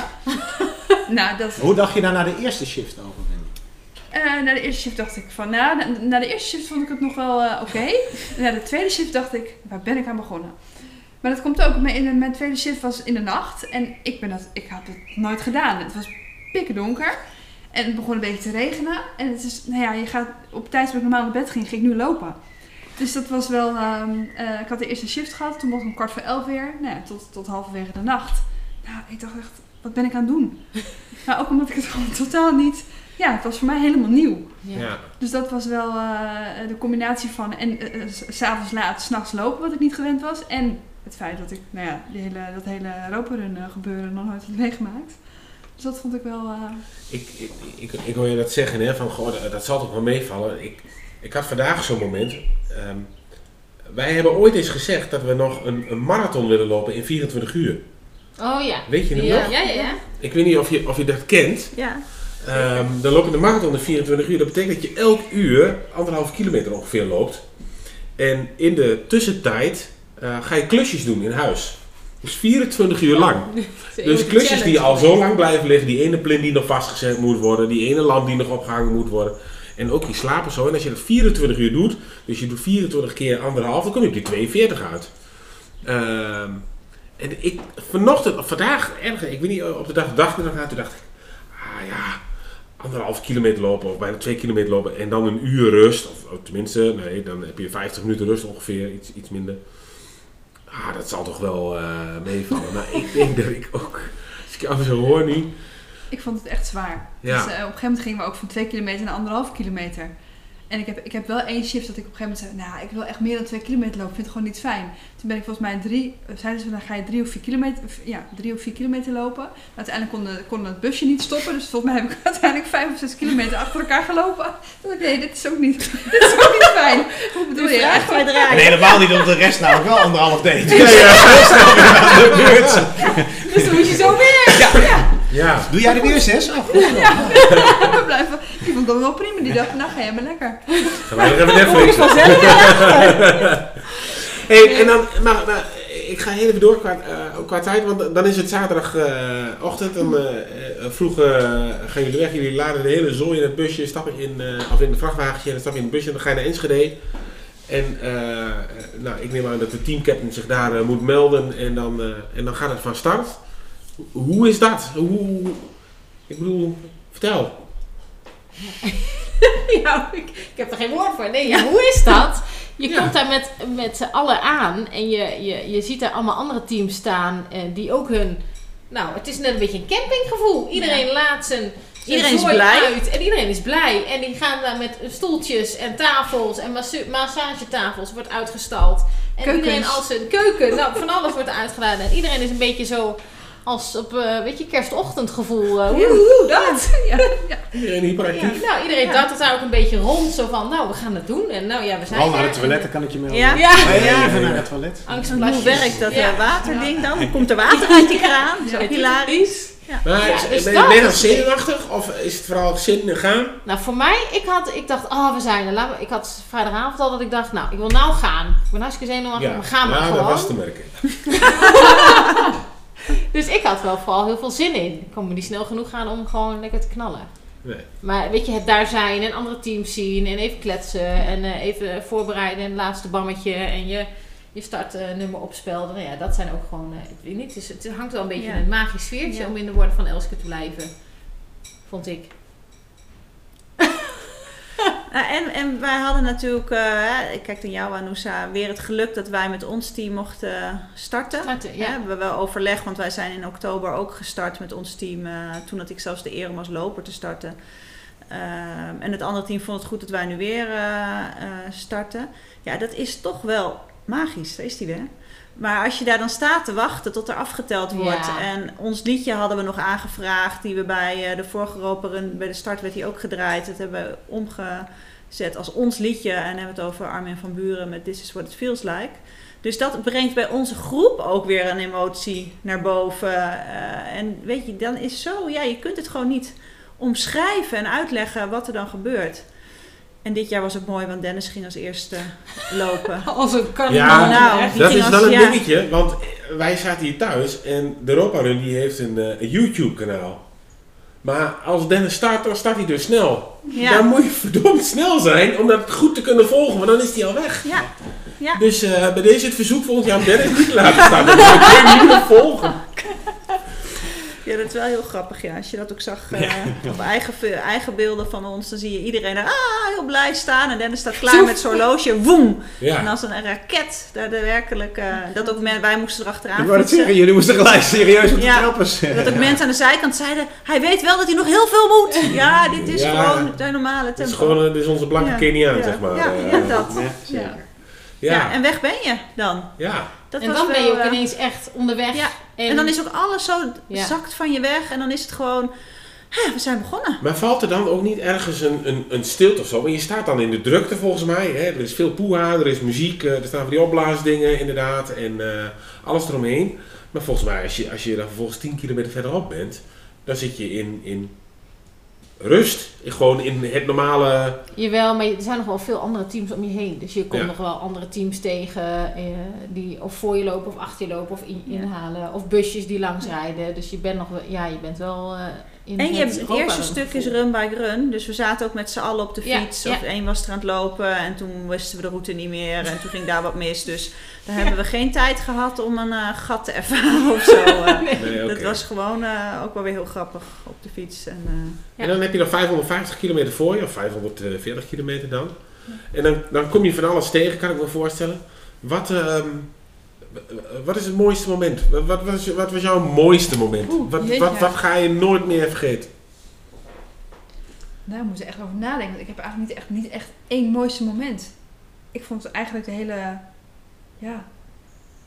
nou, dat... Hoe dacht je daar naar de eerste shift over? Eh, na de eerste shift dacht ik van, nou, na, na de eerste shift vond ik het nog wel eh, oké. Na de tweede shift dacht ik, waar ben ik aan begonnen? Maar dat komt ook, mijn, in- mijn tweede shift was in de nacht. En ik, ben dat, ik had het nooit gedaan. Het was pikken donker. En het begon een beetje te regenen. En het is, nou ja, je gaat op tijd dat ik normaal naar bed ging, ging ik nu lopen. Dus dat was wel, ehm, eh, ik had de eerste shift gehad. Toen was het om kwart voor elf weer. Nou ja, tot, tot halverwege de nacht. Nou, ik dacht echt, wat ben ik aan het doen? nou, ook omdat ik het gewoon totaal niet... Ja, het was voor mij helemaal nieuw. Ja. Dus dat was wel eh, de combinatie van en eh, s- s'avonds laat, s'nachts lopen, wat ik niet gewend was. En het feit dat ik, nou ja, die hele, dat hele Europa-run eh, gebeuren nog nooit had meegemaakt. Dus dat vond ik wel... eh, Ik, ik, ik, ik hoor je dat zeggen, hè, van goh, dat, dat zal toch wel meevallen. Ik, ik had vandaag zo'n moment. ehm, wij hebben ooit eens gezegd dat we nog een, een marathon willen lopen in 24 uur. Oh ja. Weet je het ja. nog? Ja, ja, ja. Ik weet niet of je, of je dat kent. Ja. Ehm, dan loop je de marathon in 24 uur. Dat betekent dat je elk uur anderhalf kilometer ongeveer loopt. En in de tussentijd eh, ga je klusjes doen in huis. Dus 24 uur lang. Dus klusjes die al zo lang blijven liggen. Die ene plin die nog vastgezet moet worden. Die ene lamp die nog opgehangen moet worden. En ook die slapen zo. En als je dat 24 uur doet. Dus je doet 24 keer anderhalf. Dan kom je op die 42 uit. Ehm, en ik vanochtend, of vandaag, ergens, ik weet niet, op de dag dacht ik nog aan. Toen dacht ik, ah ja, anderhalf kilometer lopen of bijna twee kilometer lopen en dan een uur rust. Of, of tenminste, nee, dan heb je 50 minuten rust ongeveer, iets, iets minder. Ah, dat zal toch wel eh, meevallen. maar ik denk dat ik ook, als ik jou zo hoor nu, ik vond het echt zwaar. Ja. Dus eh, op een gegeven moment gingen we ook van twee kilometer naar anderhalf kilometer. En ik heb, ik heb wel één shift dat ik op een gegeven moment zei, nou, ik wil echt meer dan twee kilometer lopen. Ik vind het gewoon niet fijn. Toen ben ik volgens mij drie, eh, zeiden ze, dan ga je drie of vier kilometer, ja, drie of vier kilometer lopen. Uiteindelijk kon, de, kon het busje niet stoppen, dus volgens mij heb ik uiteindelijk vijf of zes kilometer achter elkaar gelopen. Toen dacht ik, nee, dit is ook niet, dit is ook niet fijn. Hoe bedoel je? mij draaien. En helemaal niet omdat de rest namelijk wel anderhalf deed. Ja, ja. Heel snel weer aan de beurt. Dus dan moet je zo weer. Ja. Doe jij de weer zes? Oh, goed. Ja, we blijven. Ik vond dat wel prima. Die dacht, nou ga jij maar lekker. even Netflix. hey, en dan, maar, maar, ik ga heel even door qua, eh, qua tijd, want dan is het zaterdagochtend. dan eh, eh, vroeg eh, gaan jullie weg, jullie laden de hele zooi in het busje, stappen in, eh, of in het vrachtwagentje en dan stap je in het busje en dan ga je naar Enschede. En eh, nou, ik neem aan dat de teamcaptain zich daar moet melden en dan, eh, en dan gaat het van start. Hoe is dat? Hoe, ik bedoel, vertel. ja, ik, ik heb er geen woord voor. Nee, ja, hoe is dat? Je komt daar met, met z'n allen aan en je, je, je ziet daar allemaal andere teams staan eh, die ook hun... Nou, het is net een beetje een campinggevoel. Iedereen laat zijn, zijn Iedereen is blij. uit en iedereen is blij. En die gaan daar met stoeltjes en tafels en massagetafels wordt uitgestald. En Keukens. iedereen als een keuken, nou, van alles wordt uitgedaan. En iedereen is een beetje zo als op, eh, weet je, kerstochtendgevoel. Hoe, hoe, dat? Ja, ja. Iedereen hyperactief? Nou, iedereen dacht het daar ook een beetje rond. Zo van, nou, we gaan het doen. En nou ja, we zijn Vooral naar de toiletten kan ik je melden. Ja. Ja. Even naar het toilet. Angstplasjes. Hoe werkt dat Ja. eh, waterding dan? Komt er water uit die kraan? Zo Ja, hilarisch. Maar Ja, is- dus ben dat je is als zenuwachtig of is het vooral zin en gaan? Nou, voor mij, ik, had, ik dacht, oh, we zijn er. Ik had vrijdagavond al dat ik dacht, nou, ik wil nou gaan. Ik ben hartstikke zenuwachtig, maar gaan maar ja, gewoon. dat was te merken. Dus ik had wel vooral heel veel zin in. Ik kon me niet snel genoeg gaan om gewoon lekker te knallen. Nee. Maar weet je, het daar zijn en andere teams zien en even kletsen en eh, even voorbereiden en het laatste bammetje en je, je startnummer opspelden. Nou ja, dat zijn ook gewoon, eh, ik weet niet, het, hangt wel een beetje Ja. in een magisch sfeertje Ja. om in de woorden van Elske te blijven. Vond ik. Nou, en, en wij hadden natuurlijk, eh, ik kijk naar jou Anousa, weer het geluk dat wij met ons team mochten starten. Starten, ja. We hebben wel overleg, want wij zijn in oktober ook gestart met ons team. eh, toen had ik zelfs de eer om als loper te starten. En het andere team vond het goed dat wij nu weer eh, eh, starten. Ja, dat is toch wel magisch, daar is die weer. Maar als je daar dan staat te wachten tot er afgeteld wordt. Ja. En ons liedje hadden we nog aangevraagd. Die we bij eh, de vorige roper, bij de start werd die ook gedraaid. Dat hebben we omgezet als ons liedje. En hebben we het over Armin van Buren met This is what it feels like. Dus dat brengt bij onze groep ook weer een emotie naar boven. Eh, en weet je, dan is zo, ja, je kunt het gewoon niet omschrijven en uitleggen wat er dan gebeurt. En dit jaar was het mooi, want Dennis ging als eerste lopen. Als een Ja, Nou, dat is wel een ja. dingetje, want wij zaten hier thuis en de Europa Run die heeft een, eh, een YouTube kanaal. Maar als Dennis start, dan start hij dus snel. Ja. Dan moet je verdomd snel zijn om dat goed te kunnen volgen, want dan is hij al weg. Ja. ja. Dus eh, bij deze het verzoek volgend jaar om Dennis niet te laten staan. Dan moet je niet meer volgen. Ja, dat is wel heel grappig, ja. Als je dat ook zag eh, op eigen, eigen beelden van ons, dan zie je iedereen er ah, heel blij staan. En Dennis staat klaar met zijn horloge, woem! Ja. En als een raket, daar de werkelijk, eh, dat ook men, wij moesten erachteraan Ik wou het zeggen, jullie moesten gelijk serieus op de Ja. Dat ook mensen aan de zijkant zeiden, hij weet wel dat hij nog heel veel moet. Ja, dit is Ja. gewoon de normale Het tempo. is gewoon eh, dit is onze blanke Ja. Keniaan, Ja. zeg maar. Ja, Eh, ja, dat. Ja, Ja. Ja. Ja, en weg ben je dan. Ja. Dat en dan ben je ook eh, ineens echt onderweg. Ja, en, dan is ook alles zo Ja. zakt van je weg. En dan is het gewoon, hè, we zijn begonnen. Maar valt er dan ook niet ergens een, een, een stilte of zo? Want je staat dan in de drukte volgens mij. Hè? Er is veel poeha, er is muziek, eh, er staan van die opblaasdingen inderdaad. En eh, alles eromheen. Maar volgens mij, als je, als je dan vervolgens 10 kilometer verderop bent, dan zit je in, in rust. Gewoon in het normale... Jawel, maar er zijn nog wel veel andere teams om je heen. Dus je komt Ja. nog wel andere teams tegen eh, die of voor je lopen of achter je lopen of in, Ja. inhalen. Of busjes die langs rijden. Dus je bent nog wel, ja, je bent wel eh, in En je hebt het eerste stuk is run by run. Dus we zaten ook met z'n allen op de fiets. ja. Of één was er aan het lopen en toen wisten we de route niet meer. En toen ging daar wat mis. Dus daar hebben we geen tijd gehad om een eh, gat te ervaren of zo. eh. Nee, oké. Dat was gewoon eh, ook wel weer heel grappig op de fiets. En, eh, En dan heb je dan 550 kilometer voor je, of 540 kilometer dan. En dan, dan kom je van alles tegen, kan ik me voorstellen. Wat, ehm, wat is het mooiste moment? Wat, wat, was, wat was jouw mooiste moment? Oeh, wat, wat, wat ga je nooit meer vergeten? Nou, ik moet er echt over nadenken. Want ik heb eigenlijk niet echt, niet echt één mooiste moment. Ik vond eigenlijk de hele... Ja...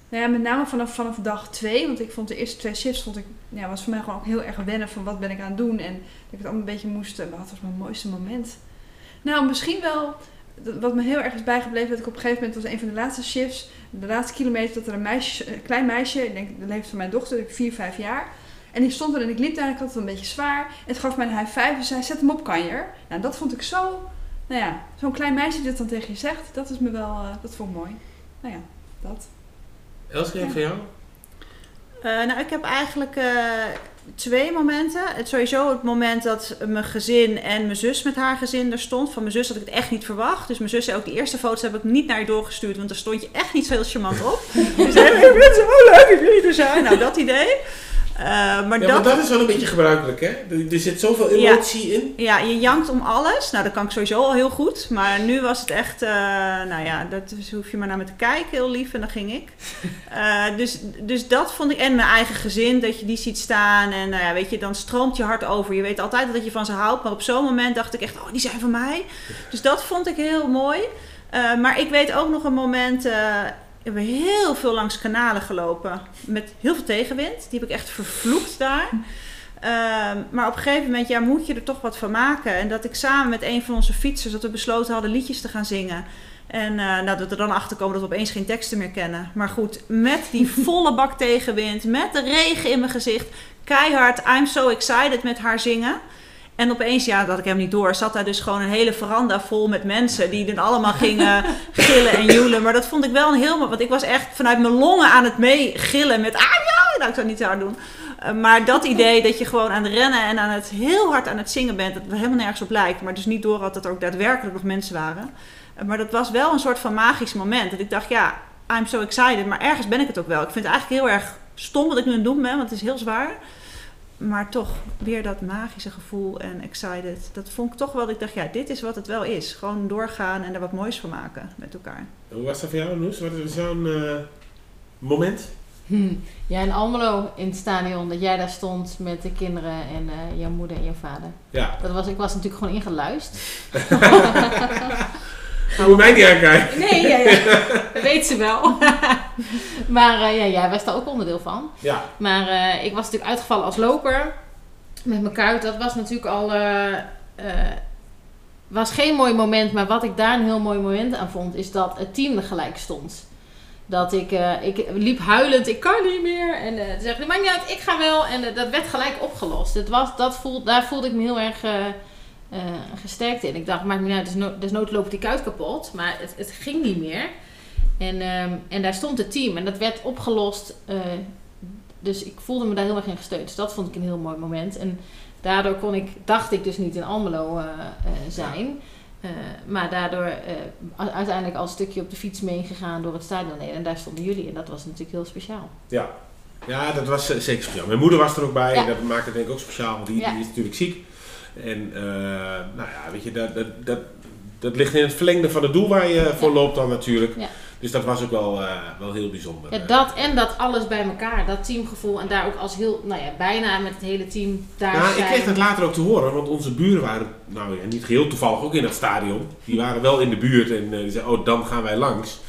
Nou ja, met name vanaf, vanaf dag twee. Want ik vond de eerste twee shifts... Vond ik, ja, was voor mij gewoon ook heel erg wennen van wat ben ik aan het doen. En dat ik het allemaal een beetje moest... wat was mijn mooiste moment? Nou, misschien wel... Wat me heel erg is bijgebleven... Dat ik op een gegeven moment... was een van de laatste shifts... De laatste kilometer... Dat er een, meisje, een klein meisje... Ik denk de leeftijd van mijn dochter... Ik vier, vijf jaar... En die stond er en ik liep daar en ik had het een beetje zwaar. En het gaf mij een high five en zei, zet hem op kanjer. Nou, dat vond ik zo... Nou ja, zo'n klein meisje die dat dan tegen je zegt, dat is me wel... eh, dat vond ik mooi. Nou ja, dat. Elske, Ja. van jou? Eh, nou, ik heb eigenlijk eh, twee momenten. Het sowieso het moment dat mijn gezin en mijn zus met haar gezin er stond. Van mijn zus had ik het echt niet verwacht. Dus mijn zus zei ook, die eerste foto's heb ik niet naar je doorgestuurd. Want daar stond je echt niet zo heel charmant op. Ze zei, ik vind het zo leuk dat jullie er zijn. Nou, dat idee. Eh, maar Ja, dat, maar dat is wel een beetje gebruikelijk, hè? Er, er zit zoveel Ja. emotie in. Ja, je jankt om alles. Nou, dat kan ik sowieso al heel goed. Maar nu was het echt, eh, nou ja, dat dus hoef je maar naar me te kijken, heel lief. En dan ging ik. Eh, dus, dus dat vond ik. En mijn eigen gezin, dat je die ziet staan. En nou ja, weet je, dan stroomt je hart over. Je weet altijd dat je van ze houdt. Maar op zo'n moment dacht ik echt, oh, die zijn van mij. Dus dat vond ik heel mooi. Maar ik weet ook nog een moment. We hebben heel veel langs kanalen gelopen. Met heel veel tegenwind. Die heb ik echt vervloekt daar. Ehm, maar op een gegeven moment ja, moet je er toch wat van maken. En dat ik samen met een van onze fietsers, dat we besloten hadden liedjes te gaan zingen. En eh, nou, dat we er dan achter komen dat we opeens geen teksten meer kennen. Maar goed, met die volle bak tegenwind, met de regen in mijn gezicht, keihard I'm so excited met haar zingen. En opeens, ja, dat ik hem niet door, zat daar dus gewoon een hele veranda vol met mensen die dan allemaal gingen gillen en joelen. Maar dat vond ik wel een heel, want ik was echt vanuit mijn longen aan het meegillen met ah ja, nou ik zou niet zo hard doen. Eh, maar dat idee dat je gewoon aan het rennen en aan het heel hard aan het zingen bent, dat er helemaal nergens op lijkt, maar dus niet door had dat er ook daadwerkelijk nog mensen waren. Eh, maar dat was wel een soort van magisch moment. Dat ik dacht, ja, I'm so excited, maar ergens ben ik het ook wel. Ik vind het eigenlijk heel erg stom wat ik nu aan het doen ben, want het is heel zwaar. Maar toch weer dat magische gevoel en excited. Dat vond ik toch wel, dat ik dacht, ja, dit is wat het wel is. Gewoon doorgaan en er wat moois van maken met elkaar. Hoe was dat voor jou, Noes? Wat is zo'n eh, moment? Hm. Ja, in Almelo in het stadion, dat jij daar stond met de kinderen en eh, jouw moeder en jouw vader. Ja. Dat was, ik was natuurlijk gewoon ingeluisterd. Moet mij niet aankijken. Nee, ja, ja. dat weet ze wel. maar eh, ja, jij was daar ook onderdeel van. Ja. Maar eh, ik was natuurlijk uitgevallen als loper met mijn kuit. Dat was natuurlijk al... eh, was geen mooi moment, maar wat ik daar een heel mooi moment aan vond, is dat het team er gelijk stond. Dat ik, ik liep huilend, ik kan niet meer. En toen zei ik, maakt niet uit, ik ga wel. En dat werd gelijk opgelost. Het was, dat voel, daar voelde ik me heel erg eh, gesterkt in. Ik dacht, maakt niet uit, desnoods loopt die kuit kapot. Maar het, het ging niet meer. En, ehm, en daar stond het team en dat werd opgelost. eh, dus ik voelde me daar heel erg in gesteund. Dus dat vond ik een heel mooi moment. En daardoor kon ik, dacht ik dus niet in Almelo eh, zijn. Maar daardoor uiteindelijk al een stukje op de fiets meegegaan door het stadion heen. En daar stonden jullie. En dat was natuurlijk heel speciaal. Ja. Ja, dat was zeker speciaal. Mijn moeder was er ook bij. Ja. Dat maakte het denk ik ook speciaal, want die, Ja. die is natuurlijk ziek. En eh, nou ja, weet je, dat, dat, dat, dat ligt in het verlengde van het doel waar je voor loopt dan natuurlijk. Dus dat was ook wel, eh, wel heel bijzonder. Ja, dat en dat alles bij elkaar. Dat teamgevoel. En daar ook als heel, nou ja, bijna met het hele team daar Nou, ik kreeg dat later ook te horen, want onze buren waren, nou ja, niet geheel toevallig ook in dat stadion. Die waren wel in de buurt en eh, die zeiden, oh, dan gaan wij langs.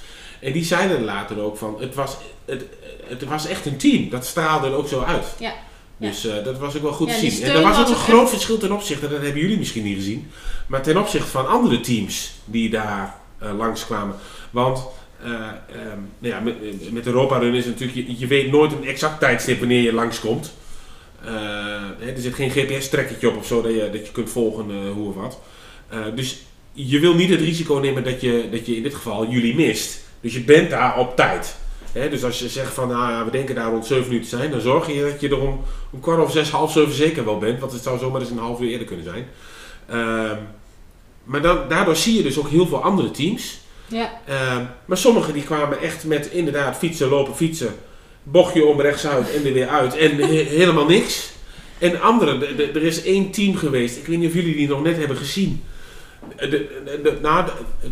En die zeiden later ook van, het was, het, het was echt een team. Dat straalde er ook zo uit. Ja. Dus eh, dat was ook wel goed te zien. En er was ook een groot echt- verschil ten opzichte, dat hebben jullie misschien niet gezien, maar ten opzichte van andere teams die daar eh, langskwamen. Want eh, ehm, nou ja, met, met Europa Run is natuurlijk, je, je weet nooit een exact tijdstip wanneer je langskomt. Hè, er zit geen GPS-trekkertje op of zo dat je, dat je kunt volgen hoe of wat. Dus je wil niet het risico nemen dat je, dat je in dit geval jullie mist. Dus je bent daar op tijd. Dus als je zegt van nou ja, we denken daar rond 7 uur te zijn, dan zorg je dat je er om, om kwart over zes, half zeven zeker wel bent. Want het zou zomaar eens een half uur eerder kunnen zijn. Ehm, maar dan, daardoor zie je dus ook heel veel andere teams. Ja. Ehm, maar sommigen die kwamen echt met inderdaad fietsen, lopen, fietsen. Bochtje om rechtsuit en er weer uit. En he- helemaal niks. En anderen, de- de- er is één team geweest. Ik weet niet of jullie die nog net hebben gezien. De, nou,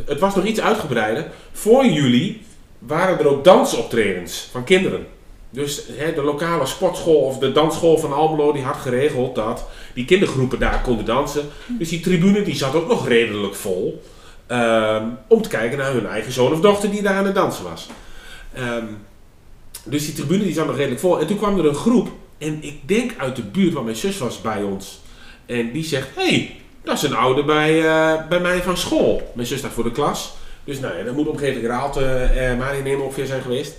het was nog iets uitgebreider. Voor jullie waren er ook dansoptredens van kinderen. Dus hè, de lokale sportschool of de dansschool van Almelo die had geregeld dat die kindergroepen daar konden dansen. Dus die tribune die zat ook nog redelijk vol. ehm, om te kijken naar hun eigen zoon of dochter die daar aan het dansen was. Ehm, dus die tribune die zat nog redelijk vol. En toen kwam er een groep. En ik denk uit de buurt, want mijn zus was bij ons. En die zegt, hé, hey, dat is een oude bij, eh, bij mij van school. Mijn zus staat voor de klas. Dus nou ja, dat moet omgeving Raalte en Marie Neem ongeveer zijn geweest.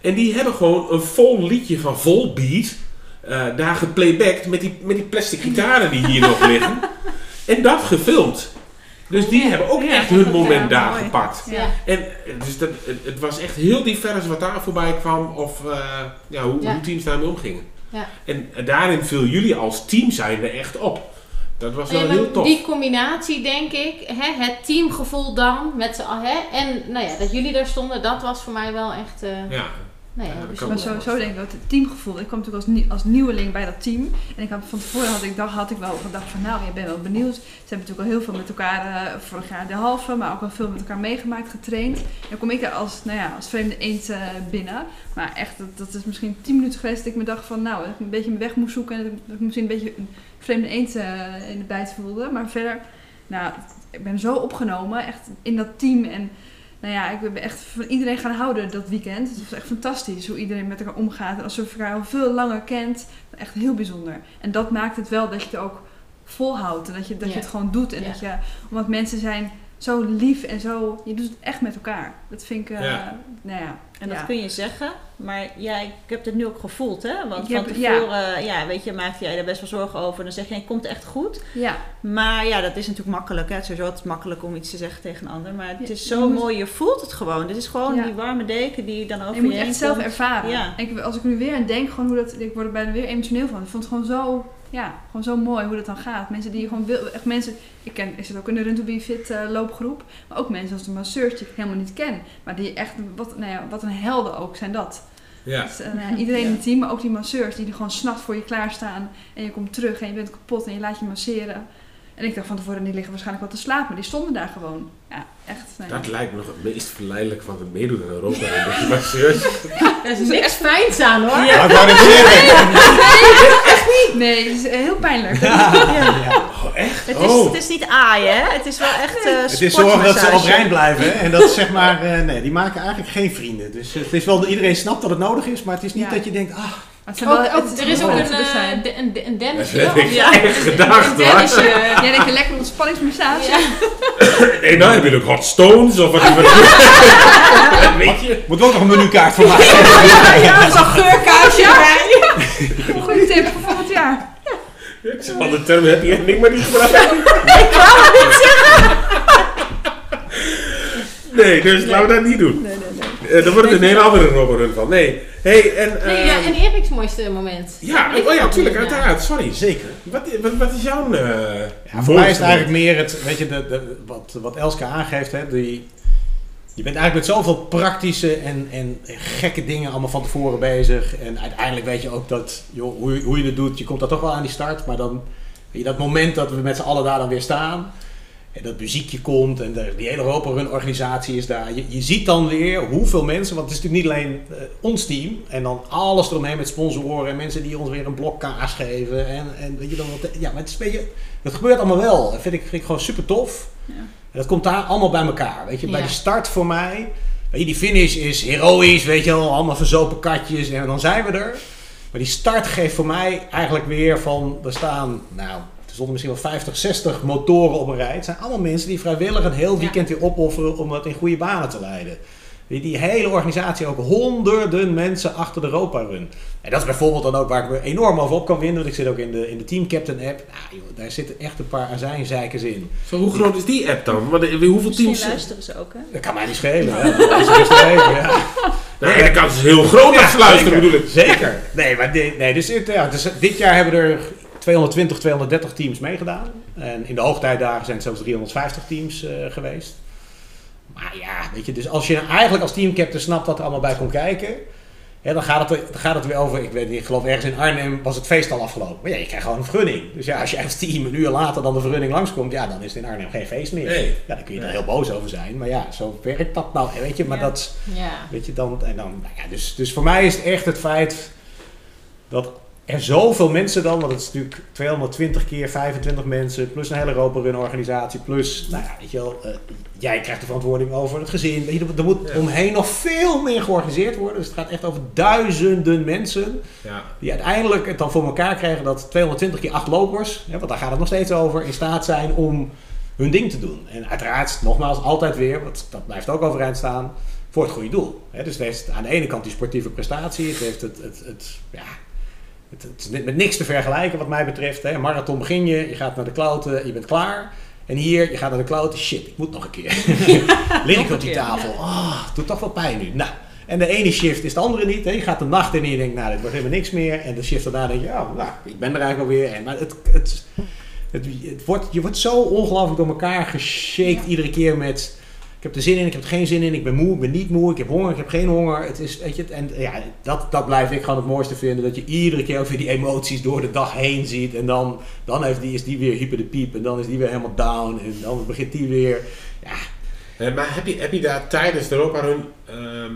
En die hebben gewoon een vol liedje van Volbeat eh daar geplaybacked met die, met die plastic gitaren die hier nog liggen. En dat gefilmd. Dus die hebben ook echt hun moment daar mooi. gepakt. Ja. En eh, dus dat, het, het was echt heel divers wat daar voorbij kwam. Of eh, ja, hoe, Ja. hoe teams daarmee omgingen. Ja. En eh, daarin viel jullie als team zijnde echt op. Dat was wel Nee, maar heel tof. Die combinatie, denk ik, hè, het teamgevoel dan, met z'n allen, hè, en nou ja, dat jullie daar stonden, dat was voor mij wel echt, eh, Ja. nou ja. Maar sowieso denk ik dat het teamgevoel. Ik kwam natuurlijk als, nieuw- als nieuweling bij dat team. En ik had, van tevoren had ik, dacht, had ik wel gedacht van nou, je bent wel benieuwd. Ze hebben natuurlijk al heel veel met elkaar, eh, vorig jaar de halve, maar ook wel veel met elkaar meegemaakt, getraind. En dan kom ik daar als, nou ja, als vreemde eend eh, binnen. Maar echt, dat, dat is misschien tien minuten geweest dat ik me dacht van nou, dat ik een beetje mijn weg moest zoeken. En dat ik, dat ik misschien een beetje een vreemde eend eh, in de bijt voelde. Maar verder, nou, ik ben zo opgenomen, echt in dat team. En nou ja, ik ben echt van iedereen gaan houden dat weekend. Het was echt fantastisch hoe iedereen met elkaar omgaat. En alsof je elkaar al veel langer kent. Echt heel bijzonder. En dat maakt het wel dat je het ook volhoudt. En dat je, dat je het gewoon doet. En dat je, omdat mensen zijn zo lief en zo... Je doet het echt met elkaar. Dat vind ik... eh. Nou ja. En dat ja. kun je zeggen, Maar jij, ik heb het nu ook gevoeld, hè? Want Ik van heb- ja. tevoren, ja. weet je, maakte jij er best wel zorgen over. En dan zeg je, het komt echt goed. Ja. Maar ja, dat is natuurlijk makkelijk. Hè? Het is sowieso altijd makkelijk om iets te zeggen tegen een ander. Maar het Ja, is je zo moet- mooi. Je voelt het gewoon. Dit is gewoon Ja. die warme deken die dan over je moet je echt zelf ervaren. Ja. Ik, als ik nu weer aan denk, gewoon hoe dat, ik word er bijna weer emotioneel van. Ik vond het gewoon zo, ja, gewoon zo mooi hoe dat dan gaat. Mensen die gewoon wil, echt mensen, ik ken, ik zit ook in de Run to Be Fit eh, loopgroep, maar ook mensen als de masseurs die ik helemaal niet ken, maar die echt, wat, nou ja, wat een helden ook zijn dat. Ja. Dus, eh, nou ja, iedereen in het team, maar ook die masseurs die er gewoon s'nachts voor je klaarstaan en je komt terug en je bent kapot en je laat je masseren. En ik dacht van tevoren, die liggen waarschijnlijk wel te slapen, maar die stonden daar gewoon. Ja, echt. nou ja. Dat lijkt me nog het meest verleidelijk van het meedoen in Europa. Er is niks fijns aan hoor. Ja, ik wou net zeggen. Nee, echt niet. Nee, het is eh, heel pijnlijk. Oh, echt? Het is, Oh. het is niet aaien, hè? Het is wel echt eh Het is zorgen dat ze overeind blijven. hè. En dat is zeg maar, eh, nee, die maken eigenlijk geen vrienden. Dus het is wel, iedereen snapt dat het nodig is, maar het is niet Ja. dat je denkt, ah, Het wel- ook, het er is ook wel een, eh, een, een Dennisje. Dat heb ik Ja. echt gedacht, Een hoor. Jij denkt een lekkere ontspanningsmassage. Nee, nou heb je ook hot stones of wat. weet je? moet ook nog een menukaart voor maken. Ja, zo'n geurkaarsje erbij. Een goede tip voor volgend jaar. Ik zeg al de term heb je en ik maar niet gebruikt. Ik wou het niet zeggen. Nee, dus laten we dat niet doen. Nee, nee, Eh, dan wordt het een hele andere robberrun van. Nee. Hey, en... Nee, ja, en Erik's mooiste moment. Ja, oh ja, tuurlijk, uiteraard. Sorry. Zeker. Wat, wat, wat is jouw... eh Ja, voor mij is het eigenlijk meer het, weet je, de, de, wat, wat Elske aangeeft, hè, die, je bent eigenlijk met zoveel praktische en, en gekke dingen allemaal van tevoren bezig. En uiteindelijk weet je ook dat, joh, hoe, je- hoe je het doet, je komt daar toch wel aan die start. Maar dan, weet je, dat moment dat we met z'n allen daar dan weer staan, en dat muziekje komt en de, die hele Europa Run organisatie is daar. Je, je ziet dan weer hoeveel mensen, want het is natuurlijk niet alleen eh, ons team. En dan alles eromheen met sponsoren en mensen die ons weer een blok kaas geven. En, en weet je dan wat, ja, maar het is een beetje, dat gebeurt allemaal wel. Dat vind ik, vind ik gewoon super tof. En dat komt daar allemaal bij elkaar. Weet je, bij Ja. de start voor mij, weet je, die finish is heroïs, weet je wel, allemaal verzopen katjes en dan zijn we er. Maar die start geeft voor mij eigenlijk weer van, er staan, nou, er stonden misschien wel 50, 60 motoren op een rij. Het zijn allemaal mensen die vrijwillig een heel weekend weer opofferen om dat in goede banen te leiden. Die, die hele organisatie ook honderden mensen achter de Europa Run. En dat is bijvoorbeeld dan ook waar ik me enorm over op kan winnen. Want ik zit ook in de, in de Team Captain app. Nou, joh, daar zitten echt een paar azijnzeikers in. Zo, hoe groot is die app dan? Wat, hoeveel Misschien teams... luisteren ze ook, hè? Dat kan mij niet schelen. hè. Dat is even, ja. Nee, de kans is heel groot dat ze luisteren, zeker. bedoel ik. Zeker. Nee, maar dit, nee, dus, ja, dus dit jaar hebben er 220, 230 teams meegedaan. En in de hoogtijdagen zijn het zelfs 350 teams eh, geweest. Maar ja, weet je, dus als je eigenlijk als teamcaptain snapt wat er allemaal bij komt kijken. Ja, dan, gaat het, dan gaat het weer over, ik weet niet, ik geloof ergens in Arnhem was het feest al afgelopen. Maar ja, je krijgt gewoon een vergunning. Dus ja, als je als team een uur later dan de vergunning langskomt, ja, dan is het in Arnhem geen feest meer. Nee. Ja, dan kun je er heel boos over zijn. Maar ja, zo werkt dat nou. Weet je, maar Ja. dat, Ja. Weet je, dan, en dan, nou ja, dus, dus voor mij is het echt het feit dat er zoveel mensen dan, want het is natuurlijk 220 keer 25 mensen, plus een hele Europa Run organisatie, plus, nou ja, weet je wel, eh, jij krijgt de verantwoording over het gezin. Weet je, er, moet Ja. omheen nog veel meer georganiseerd worden. Dus het gaat echt over duizenden mensen Ja. die uiteindelijk het dan voor elkaar krijgen dat 220 keer 8 lopers, hè, want daar gaat het nog steeds over, in staat zijn om hun ding te doen. En uiteraard, nogmaals, altijd weer, want dat blijft ook overeind staan, voor het goede doel. Hè, dus het heeft aan de ene kant die sportieve prestatie, het heeft het, het, het, ja, het, het is met niks te vergelijken wat mij betreft. Hè. Marathon begin je, je gaat naar de kloten, je bent klaar. En hier, je gaat naar de kloten, shit, ik moet nog een keer. Lig ik op die tafel, ah, het doet toch wel pijn nu. Nou, en de ene shift is de andere niet. Hè. Je gaat de nacht in en je denkt, nou, dit wordt helemaal niks meer. En de shift daarna denk je, ja, nou, ik ben er eigenlijk alweer. En, maar het, het, het, het wordt, je wordt zo ongelooflijk door elkaar geshaked iedere keer met... Ik heb er zin in, ik heb er geen zin in, ik ben moe, ik ben niet moe, ik heb honger, ik heb geen honger. Het is, weet je, en ja, dat, dat blijf ik gewoon het mooiste vinden. Dat je iedere keer ook weer die emoties door de dag heen ziet. En dan, dan heeft die, is die weer hyper de piep en dan is die weer helemaal down. En dan begint die weer... Ja, Eh, maar heb je, heb je daar tijdens de Europa Run ehm,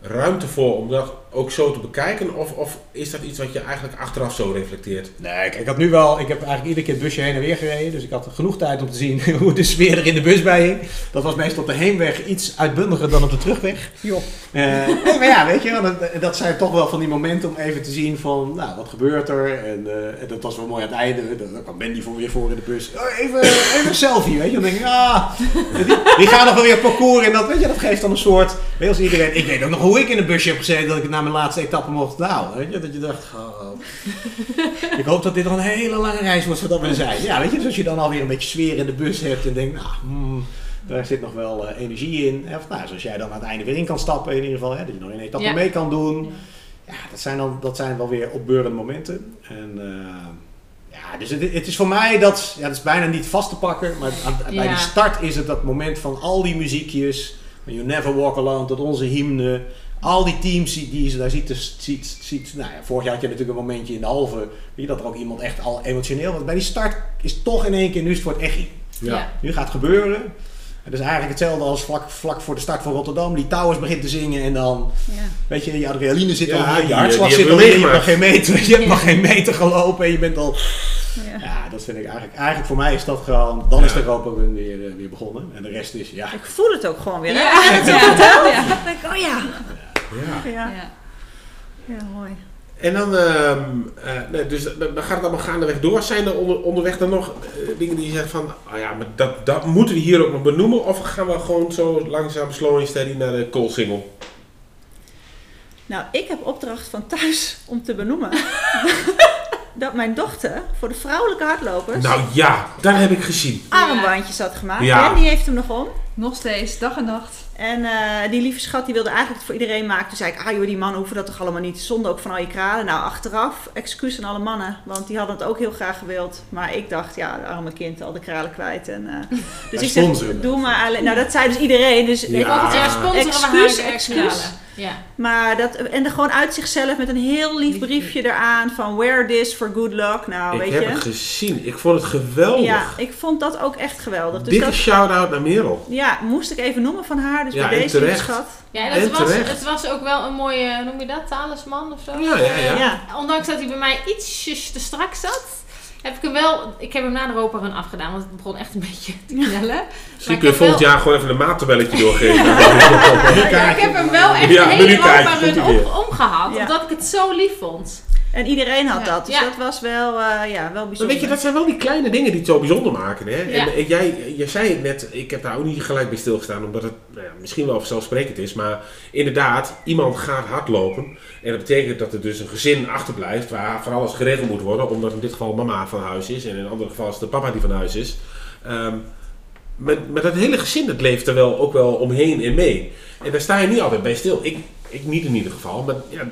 ruimte voor om dat ook zo te bekijken? Of, of is dat iets wat je eigenlijk achteraf zo reflecteert? Nee, kijk, ik had nu wel, ik heb eigenlijk iedere keer het busje heen en weer gereden. Dus ik had genoeg tijd om te zien hoe de sfeer er in de bus bij hing. Dat was meestal op de heenweg iets uitbundiger dan op de terugweg. Joh. Eh, maar ja, weet je, wel, dat, dat zijn toch wel van die momenten om even te zien van, nou, wat gebeurt er? En, eh, en dat was wel mooi aan het einde. Dan kwam Mandy voor weer voor in de bus. Oh, even, even een selfie, weet je. Dan denk ik, ah, die, die gaan nog wel weer parcours in. Dat, weet je, dat geeft dan een soort, weet je, als iedereen, ik weet ook nog hoe ik in een busje heb gezeten. Dat ik na mijn laatste etappe mocht halen. Weet je? Dat je dacht, oh, ik hoop dat dit nog een hele lange reis wordt voordat we er zijn. Ja, weet je, dus als je dan alweer een beetje sfeer in de bus hebt en denkt, nou, hmm, daar zit nog wel eh, energie in. Of nou, zoals jij dan aan het einde weer in kan stappen in ieder geval, hè, dat je nog een etappe Ja. mee kan doen. Ja, dat zijn, dan, dat zijn wel weer opbeurende momenten. En eh, ja, dus het, het is voor mij dat, ja, dat is bijna niet vast te pakken, maar aan, bij die start is het dat moment van al die muziekjes, van You Never Walk Alone tot onze hymne, al die teams die, je daar ziet, dus ziet, ziet nou ja, vorig jaar had je natuurlijk een momentje in de halve, weet je, dat er ook iemand echt al emotioneel was. Bij die start is toch in één keer, nu is het voor het echt. Ja. Ja. Nu gaat het gebeuren. Het is eigenlijk hetzelfde als vlak, vlak voor de start van Rotterdam. Die Towers begint te zingen en dan, weet je, je adrenaline zit Ja, al die- je hartslag zit al hier, je hebt nog geen meter, je hebt nog geen meter gelopen en je bent al... Ja, dat vind ik eigenlijk, eigenlijk voor mij is dat gewoon, dan is de Europa weer, eh, weer begonnen. En de rest is, ja. Ik voel het ook gewoon weer. Ja. Ja. Ja. oh ja. Ja. Ja, Ja. mooi. En dan, ehm, eh, nee, dus dan gaat het allemaal gaandeweg door. Zijn er onder, onderweg dan nog eh, dingen die je zegt van, oh ja, maar dat, dat moeten we hier ook nog benoemen? Of gaan we gewoon zo langzaam, slow and steady naar de koolsingel? Nou, ik heb opdracht van thuis om te benoemen dat mijn dochter voor de vrouwelijke hardlopers Nou ja, dat heb ik gezien. armbandjes had gemaakt. Ja. En die heeft hem nog om. Nog steeds, dag en nacht. En eh, die lieve schat die wilde eigenlijk het voor iedereen maken. Toen zei ik, ah joh, die mannen hoeven dat toch allemaal niet. Zonde ook van al je kralen. Nou, achteraf, excuus aan alle mannen. Want die hadden het ook heel graag gewild. Maar ik dacht, ja, de arme kind, al de kralen kwijt. En, eh, dus ik zeg, sponsoren doe maar alleen. Nou, dat zei dus iedereen. Dus Ja. ik- Volgend jaar sponsoren excuus, excuus. Ja. Maar dat, en er gewoon uit zichzelf met een heel lief briefje eraan van wear this for good luck. Nou, ik weet heb je. het gezien. Ik vond het geweldig. Ja, ik vond dat ook echt geweldig. Dus Dikke dat, shout-out naar Merel. ja, moest ik even noemen van haar. Dus Ja, bij deze terecht. schat. Ja, en En het was, terecht. het was ook wel een mooie, hoe noem je dat, talisman of zo? Ja, ja, ja. Ja. Ondanks dat hij bij mij ietsjes te strak zat, heb ik hem wel, ik heb hem na de Europa Run afgedaan, want het begon echt een beetje te knellen. Misschien kun je volgend jaar gewoon even een maattabelletje doorgeven. Ja, ik heb hem wel echt Ja, de hele menukaartje, Europa komt Run hij weer. om, omgehad, Ja. omdat ik het zo lief vond. En iedereen had Ja. dat. Dus Ja. dat was wel, eh, ja, wel Maar bijzonder. weet je, dat zijn wel die kleine dingen die het zo bijzonder maken. Hè? Ja. En, en jij, jij zei het net, ik heb daar ook niet gelijk bij stilgestaan, omdat het nou ja, misschien wel vanzelfsprekend is. Maar inderdaad, iemand gaat hardlopen. En dat betekent dat er dus een gezin achterblijft waar van alles geregeld moet worden. Omdat in dit geval mama van huis is en in een ander geval is het de papa die van huis is. Ehm, met, met dat hele gezin, dat leeft er wel ook wel omheen en mee. En daar sta je niet altijd bij stil. Ik, ik niet in ieder geval, maar, ja,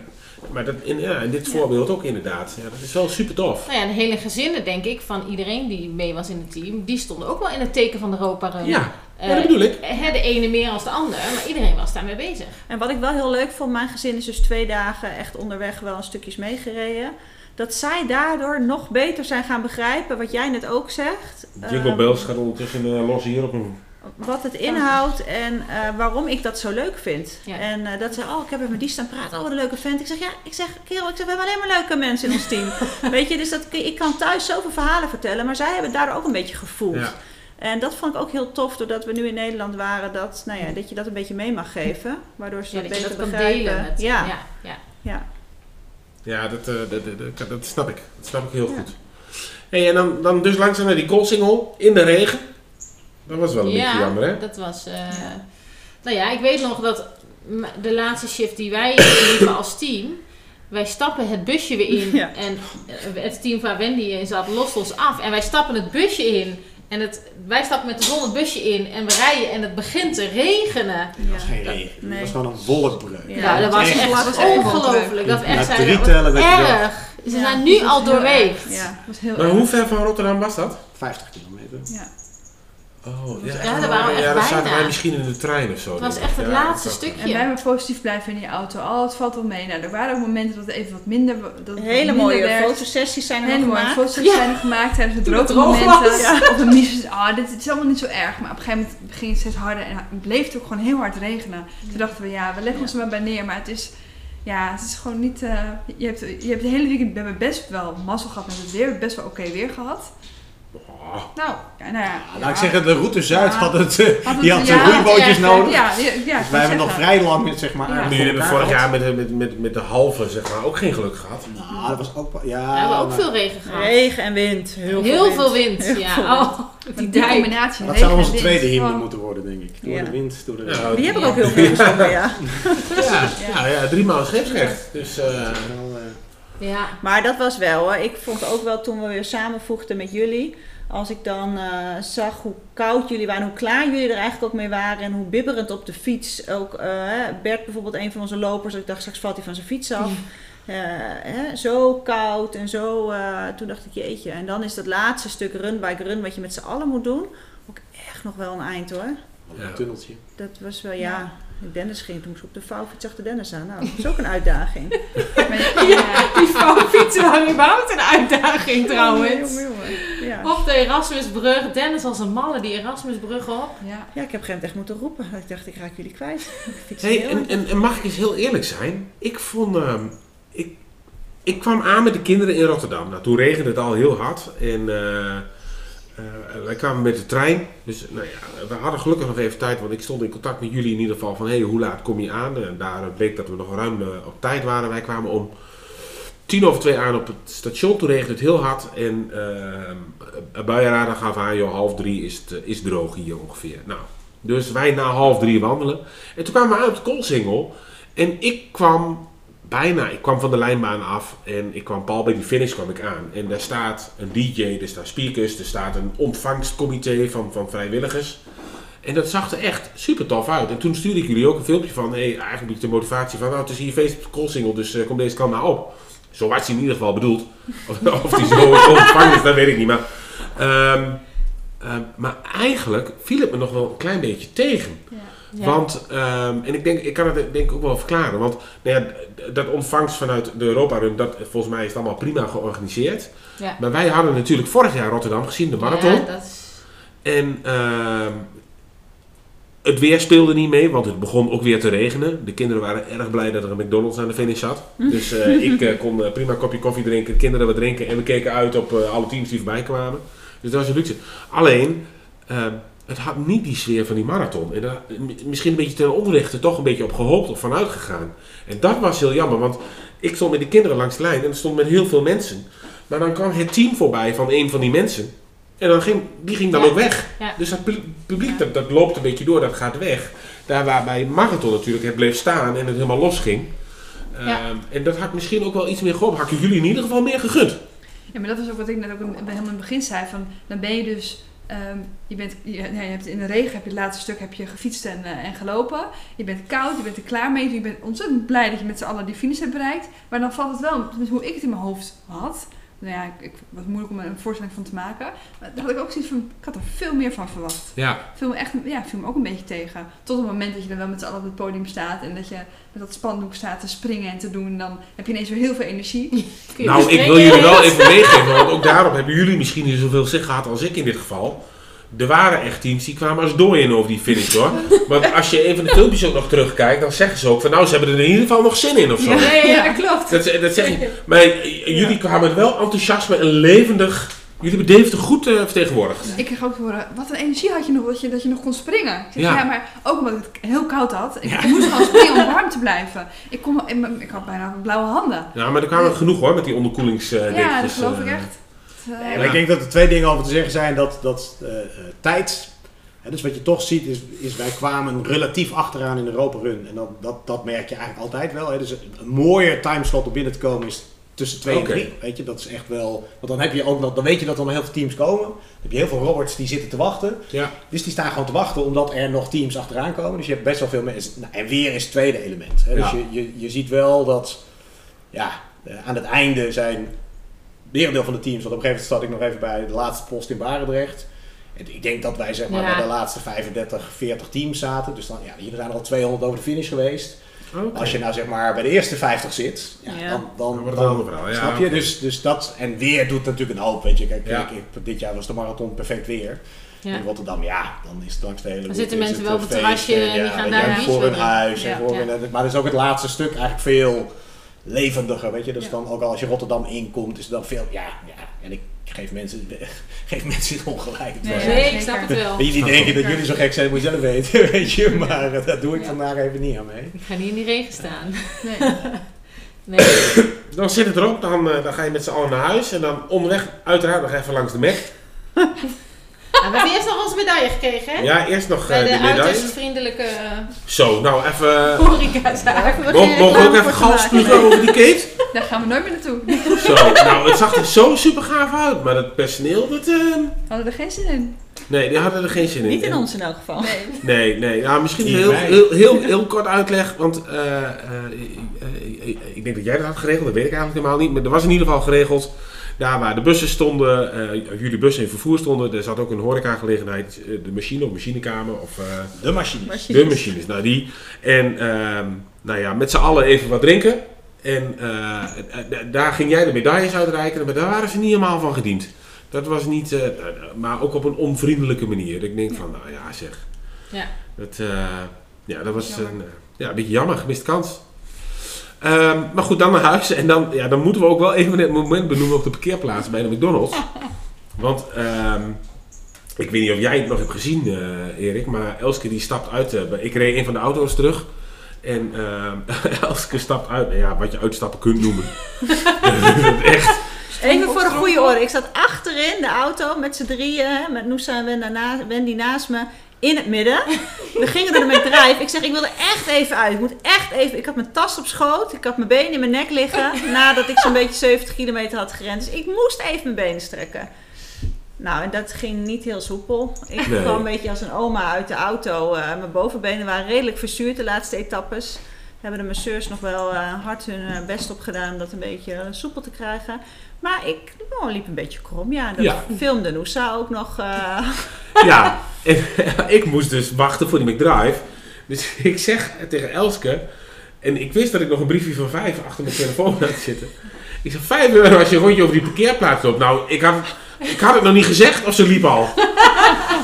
maar dat, in, ja, in dit voorbeeld ook inderdaad. Ja, dat is wel super tof. Nou ja, de hele gezinnen, denk ik, van iedereen die mee was in het team, die stonden ook wel in het teken van de Europa Run. Ja, Eh, ja, dat bedoel ik. hè, de ene meer als de ander, maar iedereen was daarmee bezig. En wat ik wel heel leuk vond, mijn gezin is dus twee dagen echt onderweg wel een stukjes meegereden. Dat zij daardoor nog beter zijn gaan begrijpen wat jij net ook zegt. Jingle Ehm, Bells gaat ondertussen eh, los hier op een... wat het inhoudt en eh, waarom ik dat zo leuk vind. Ja. En eh, dat ze, oh, ik heb even met die staan praten, oh, wat een leuke vent. Ik zeg, ja, ik zeg, kerel, ik zeg, we hebben alleen maar leuke mensen in ons team. Weet je, dus dat, ik kan thuis zoveel verhalen vertellen, maar zij hebben daardoor ook een beetje gevoeld. Ja. En dat vond ik ook heel tof, doordat we nu in Nederland waren, dat, nou ja, dat je dat een beetje mee mag geven. Waardoor ze Ja, dat dat beter dat kan begrijpen. delen met ja. ja, ja. ja. Ja, dat, eh, dat, dat, dat, dat snap ik. Dat snap ik heel goed. Hey, en dan, dan dus langzaam naar die koolsingel in de regen. Dat was wel een beetje jammer, hè? dat was... eh, Nou ja, ik weet nog dat de laatste shift die wij liepen als team... Wij stappen het busje weer in Ja. en eh, het team waar Wendy in zat lost ons af. En wij stappen het busje in en het, wij stappen met de zon het busje in en we rijden en het begint te regenen. Het was geen regen. Het nee. was gewoon een wolkbreuk. Ja, dat was echt Dat was echt ongelooflijk. Dat we echt zeiden, drie tellen erg. Ze Ja, zijn nu dat al was erg. Ja, dat was heel Maar erg. hoe ver van Rotterdam was dat? 50 kilometer. Ja. Oh, ja, Ja, daar waren we echt ja, dan zaten bijna. wij misschien in de trein of zo. Het was echt het Ja, laatste stukje. En wij hebben positief blijven in die auto. Oh, het valt wel mee. Nou, er waren ook momenten dat het even wat minder... Dat Hele minder mooie werd. fotosessies zijn er Hele nog mooie gemaakt. foto's Ja. zijn er gemaakt tijdens het droge momenten. Ja. Of een mies ah, dit is allemaal niet zo erg. Maar op een gegeven moment ging het steeds harder en het bleef ook gewoon heel hard regenen. Toen dachten we, ja, we leggen ons er maar bij neer. Maar het is, ja, het is gewoon niet... eh, je, hebt, je hebt de hele weekend, we hebben best wel mazzel gehad met het weer. We hebben best wel oké weer gehad. Nou, ja, nou ja. Nou, ik zeg het, de route Zuid Ja. had het, eh, Had het- die had ja, roeibootjes echt, nodig. Ja, ja, dus wij hebben nog vrij lang met, zeg maar, Jullie hebben vorig jaar met, met, met, met de halve zeg maar, ook geen geluk gehad. Nou, dat was ook... Ja, we hebben ook maar- veel regen gehad. Regen en wind. Heel, Heel veel veel wind, Heel ja. veel Oh, wind. die Die combinatie. Dat zou onze tweede wind. hymne Oh. moeten worden, denk ik. Door Ja. de wind, door de Ja, regen. Die heb ik ook heel veel gezongen, ja. Ja, ja, drie maal scheepsrecht. Dus, eh, eh, Ja. Maar dat was wel hoor. Ik vond ook wel toen we weer samenvoegden met jullie. Als ik dan eh, zag hoe koud jullie waren, hoe klaar jullie er eigenlijk ook mee waren. En hoe bibberend op de fiets. Ook eh, hè, Bert bijvoorbeeld, een van onze lopers. Ik dacht straks valt hij van zijn fiets af. Eh, hè, zo koud en zo. eh, toen dacht ik jeetje. En dan is dat laatste stuk run by run wat je met z'n allen moet doen. Ook echt nog wel een eind hoor. Een tunneltje. Dat was wel ja. Dennis ging toen moest ik op de vouwfiets achter Dennis aan. Nou, dat is ook een uitdaging. Ja, die vrouwenfietsen waren überhaupt een uitdaging trouwens. Jongen, jongen, Ja. Op de Erasmusbrug. Dennis als een malle die Erasmusbrug op. Ja. Ja, ik heb op een gegeven moment echt moeten roepen. Ik dacht, ik raak jullie kwijt. Ik fiets Hey, en, en mag ik eens heel eerlijk zijn? Ik vond. ehm, ik, ik kwam aan met de kinderen in Rotterdam. Nou, toen regende het al heel hard. En eh, eh, wij kwamen met de trein. Dus nou ja, we hadden gelukkig nog even tijd. Want ik stond in contact met jullie in ieder geval. Van hey, hoe laat kom je aan? En daar bleek dat we nog ruim eh, op tijd waren. Wij kwamen om tien over twee aan op het station. Toen regende het heel hard. En uh, buienradar gaf aan, joh, half drie is het eh, is droog hier ongeveer. Nou, dus wij na half drie wandelen. En toen kwamen we aan op de. En ik kwam bijna, ik kwam van de lijnbaan af. En ik kwam pal bij die finish kwam ik aan. En daar staat een DJ, er staan speakers, er staat een ontvangstcomité van, van vrijwilligers. En dat zag er echt super tof uit. En toen stuurde ik jullie ook een filmpje van, hey, eigenlijk beetje de motivatie van, nou het is hier feest Koolsingel, dus eh, kom deze kant maar op. Zo was hij in ieder geval bedoeld. Of, die zo ontvangen is, dat weet ik niet. Maar, ehm, ehm, maar eigenlijk viel het me nog wel een klein beetje tegen. Want, ehm, en ik denk, ik kan het denk ik ook wel verklaren. Want nou ja, dat ontvangst vanuit de Europa Run, dat, volgens mij is het allemaal prima georganiseerd. Ja. Maar wij hadden natuurlijk vorig jaar Rotterdam gezien, de marathon. Ja, dat is... En ehm, het weer speelde niet mee, want het begon ook weer te regenen. De kinderen waren erg blij dat er een McDonald's aan de finish zat. Dus eh, ik eh, kon eh, prima een kopje koffie drinken, de kinderen wat drinken. En we keken uit op alle teams die voorbij kwamen. Dus dat was een luxe. Alleen, ehm, het had niet die sfeer van die marathon. En daar misschien een beetje ten onrechte toch een beetje op gehoopt of vanuit gegaan. En dat was heel jammer, want ik stond met de kinderen langs de lijn en er stond met heel veel mensen. Maar dan kwam het team voorbij van een van die mensen. En dan ging, die ging dan Ja. ook weg. Ja. Dus dat pu- publiek, dat, dat loopt een beetje door, dat gaat weg. Daar waar bij Marathon natuurlijk het bleef staan en het helemaal los ging. Ja. Ehm, en dat had misschien ook wel iets meer geholpen. Had ik jullie in ieder geval meer gegund. Ja, maar dat was ook wat ik net ook helemaal in het begin zei. Van, dan ben je dus, ehm, je, bent, je, je hebt in de regen heb je het laatste stuk heb je gefietst en, eh, en gelopen. Je bent koud, je bent er klaar mee. Je bent ontzettend blij dat je met z'n allen die finish hebt bereikt. Maar dan valt het wel, tenminste hoe ik het in mijn hoofd had. Nou ja, ik, ik was moeilijk om er een voorstelling van te maken. Maar daar had ik ook zoiets van, ik had er veel meer van verwacht. Ja. Viel me echt, ja, viel me ook een beetje tegen. Tot het moment dat je dan wel met z'n allen op het podium staat en dat je met dat spandoek staat te springen en te doen. Dan heb je ineens weer heel veel energie. Nou, ik wil jullie wel even meegeven, want ook daarop hebben jullie misschien niet zoveel zicht gehad als ik in dit geval. Er waren echt teams die kwamen als dooien over die finish hoor. Want als je een van de filmpjes ook nog terugkijkt, dan zeggen ze ook van nou, ze hebben er in ieder geval nog zin in of zo. Ja, ja, ja, dat klopt. Dat, dat zeg ik. Maar eh, jullie kwamen wel enthousiasme en levendig. Jullie hebben Deventer goed eh, vertegenwoordigd. Ik kreeg ook te horen, wat een energie had je nog dat je, dat je nog kon springen. Ik zeg, Ja. ja. maar ook omdat het heel koud had. Ik moest gewoon springen om warm te blijven. Ik, kon, ik, ik had bijna blauwe handen. Ja, maar er kwamen genoeg hoor met die onderkoelingsdingetjes. ja, dat geloof ik eh. echt. Nee, maar ik denk dat er twee dingen over te zeggen zijn. Dat, dat eh, eh, tijd, hè, dus wat je toch ziet, is, is wij kwamen relatief achteraan in de Europa Run. En dat, dat, dat merk je eigenlijk altijd wel. Hè. Dus een, een mooier timeslot om binnen te komen is tussen 2 Oké. en 3. Weet je, dat is echt wel. Want dan heb je ook nog, dan weet je dat er nog heel veel teams komen. Dan heb je heel veel Roberts die zitten te wachten. Ja. Dus die staan gewoon te wachten omdat er nog teams achteraan komen. Dus je hebt best wel veel mensen. Nou, en weer is het tweede element. Hè. Dus Ja. je, je, je ziet wel dat ja, aan het einde zijn merendeel van de teams. Want op een gegeven moment zat ik nog even bij de laatste post in Barendrecht. En ik denk dat wij zeg maar Ja. bij de laatste 35, 40 teams zaten. Dus dan, ja, hier zijn er al 200 over de finish geweest. Als je nou zeg maar bij de eerste 50 zit, ja, Ja. dan, dan, Dan ja, snap je? Dus, dus dat, en weer doet natuurlijk een hoop, weet je. Kijk, Ja. kijk, ik- dit jaar was de marathon perfect weer. Ja. In Rotterdam, ja, dan is het langs de hele Dan zitten mensen wel op een het terrasje en die gaan daar voor hun huis. drinken. En voor Ja, hun- maar dat is ook het laatste stuk eigenlijk veel levendiger, weet je. Dus Ja. dan ook al als je Rotterdam inkomt, is het dan veel, ja, ja. En ik geef mensen, geef mensen het ongelijk. Het Nee, was- Nee, ik snap het wel. Die denken dat jullie zo gek zijn, moet je zelf weten, weet je. Maar eh, dat doe ik vandaag even niet aan mee. Ik ga niet in die regen staan. Nee. Nee. Dan zit het erop, dan, eh, dan ga je met z'n allen naar huis. En dan onderweg uiteraard nog even langs de Mac. We hebben eerst nog onze medaille gekregen, hè? Ja, eerst nog Bij eh, de de medaille. vriendelijke eh, Zo, nou even... horecazaak. Even Mogen we ook even gal over die Kate? Daar gaan we nooit meer naartoe. Zo, nou het zag er zo super gaaf uit. Maar het personeel, dat... eh, Hadden er geen zin in. nee, die hadden er geen zin in. Niet in ons in elk geval. Nee. Nee, nee. Nou, misschien heel, heel, heel, heel kort uitleg. Want eh, eh, eh, ik- ik denk dat jij dat had geregeld. Dat weet ik eigenlijk helemaal niet. Maar er was in ieder geval geregeld. Daar waar de bussen stonden, eh, jullie bussen in vervoer stonden, er zat ook een horecagelegenheid, eh, de machine of machinekamer of eh, De machine. de machines, nou die. En ehm, nou ja, met z'n allen even wat drinken. En daar ging jij de medailles uitreiken, maar daar waren ze niet helemaal van gediend. Dat was niet, eh, maar ook op een onvriendelijke manier. Ik denk van, nou ja zeg, Ja. dat, eh, ja, dat was een, ja, een beetje jammer, gemiste kans. Ehm, maar goed, dan naar huis. En dan, ja, dan moeten we ook wel even het moment benoemen op de parkeerplaats bij de McDonald's. Want ehm, ik weet niet of jij het nog hebt gezien, eh, Erik. Maar Elske die stapt uit. bij- ik reed een van de auto's terug. En ehm, Elske stapt uit. Ja, wat je uitstappen kunt noemen. Echt. Even voor de goede orde. Ik zat achterin de auto met z'n drieën. hè, Met Noosa en Wendy naast me. In het midden. We gingen er met drijf. Ik zeg, ik wil er echt even uit. Ik moet echt even... Ik had mijn tas op schoot. Ik had mijn benen in mijn nek liggen. Nadat ik zo'n beetje 70 kilometer had gerend. Dus ik moest even mijn benen strekken. Nou, en dat ging niet heel soepel. Ik Nee. kwam een beetje als een oma uit de auto. Eh, mijn bovenbenen waren redelijk verzuurd de laatste etappes. Hebben de masseurs nog wel eh, hard hun eh, best op gedaan om dat een beetje soepel te krijgen. Maar ik oh, liep een beetje krom. Ja, dat Ja. filmde Noosa ook nog. eh, Ja, en ik moest dus wachten voor die McDrive. Dus ik zeg tegen Elske, en ik wist dat ik nog een briefje van vijf achter mijn telefoon had zitten. Ik zeg, 5 euro als je een rondje over die parkeerplaats loopt. Nou, ik had, het- ik had het nog niet gezegd of ze liep al.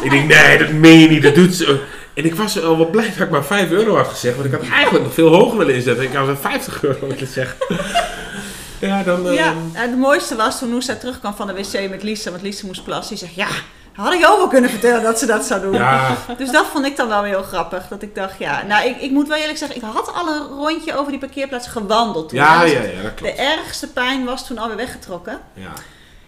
ik denk, nee, dat meen je niet, dat doet ze. En ik was al wat blij dat ik maar 5 euro had gezegd. Want ik had eigenlijk nog veel hoger willen inzetten. Ik had wel 50 euro willen zeggen. Ja, dan... eh, ja, en het mooiste was toen Noosa terugkwam van de wc met Lisa. Want Lisa moest plassen. Die zegt, ja, had ik ook wel kunnen vertellen dat ze dat zou doen. Ja. Dus dat vond ik dan wel weer heel grappig. Dat ik dacht, ja, nou, ik, ik moet wel eerlijk zeggen, ik had al een rondje over die parkeerplaats gewandeld toen. Ja, ja, ja, dat klopt. De ergste pijn was toen alweer weggetrokken. Ja.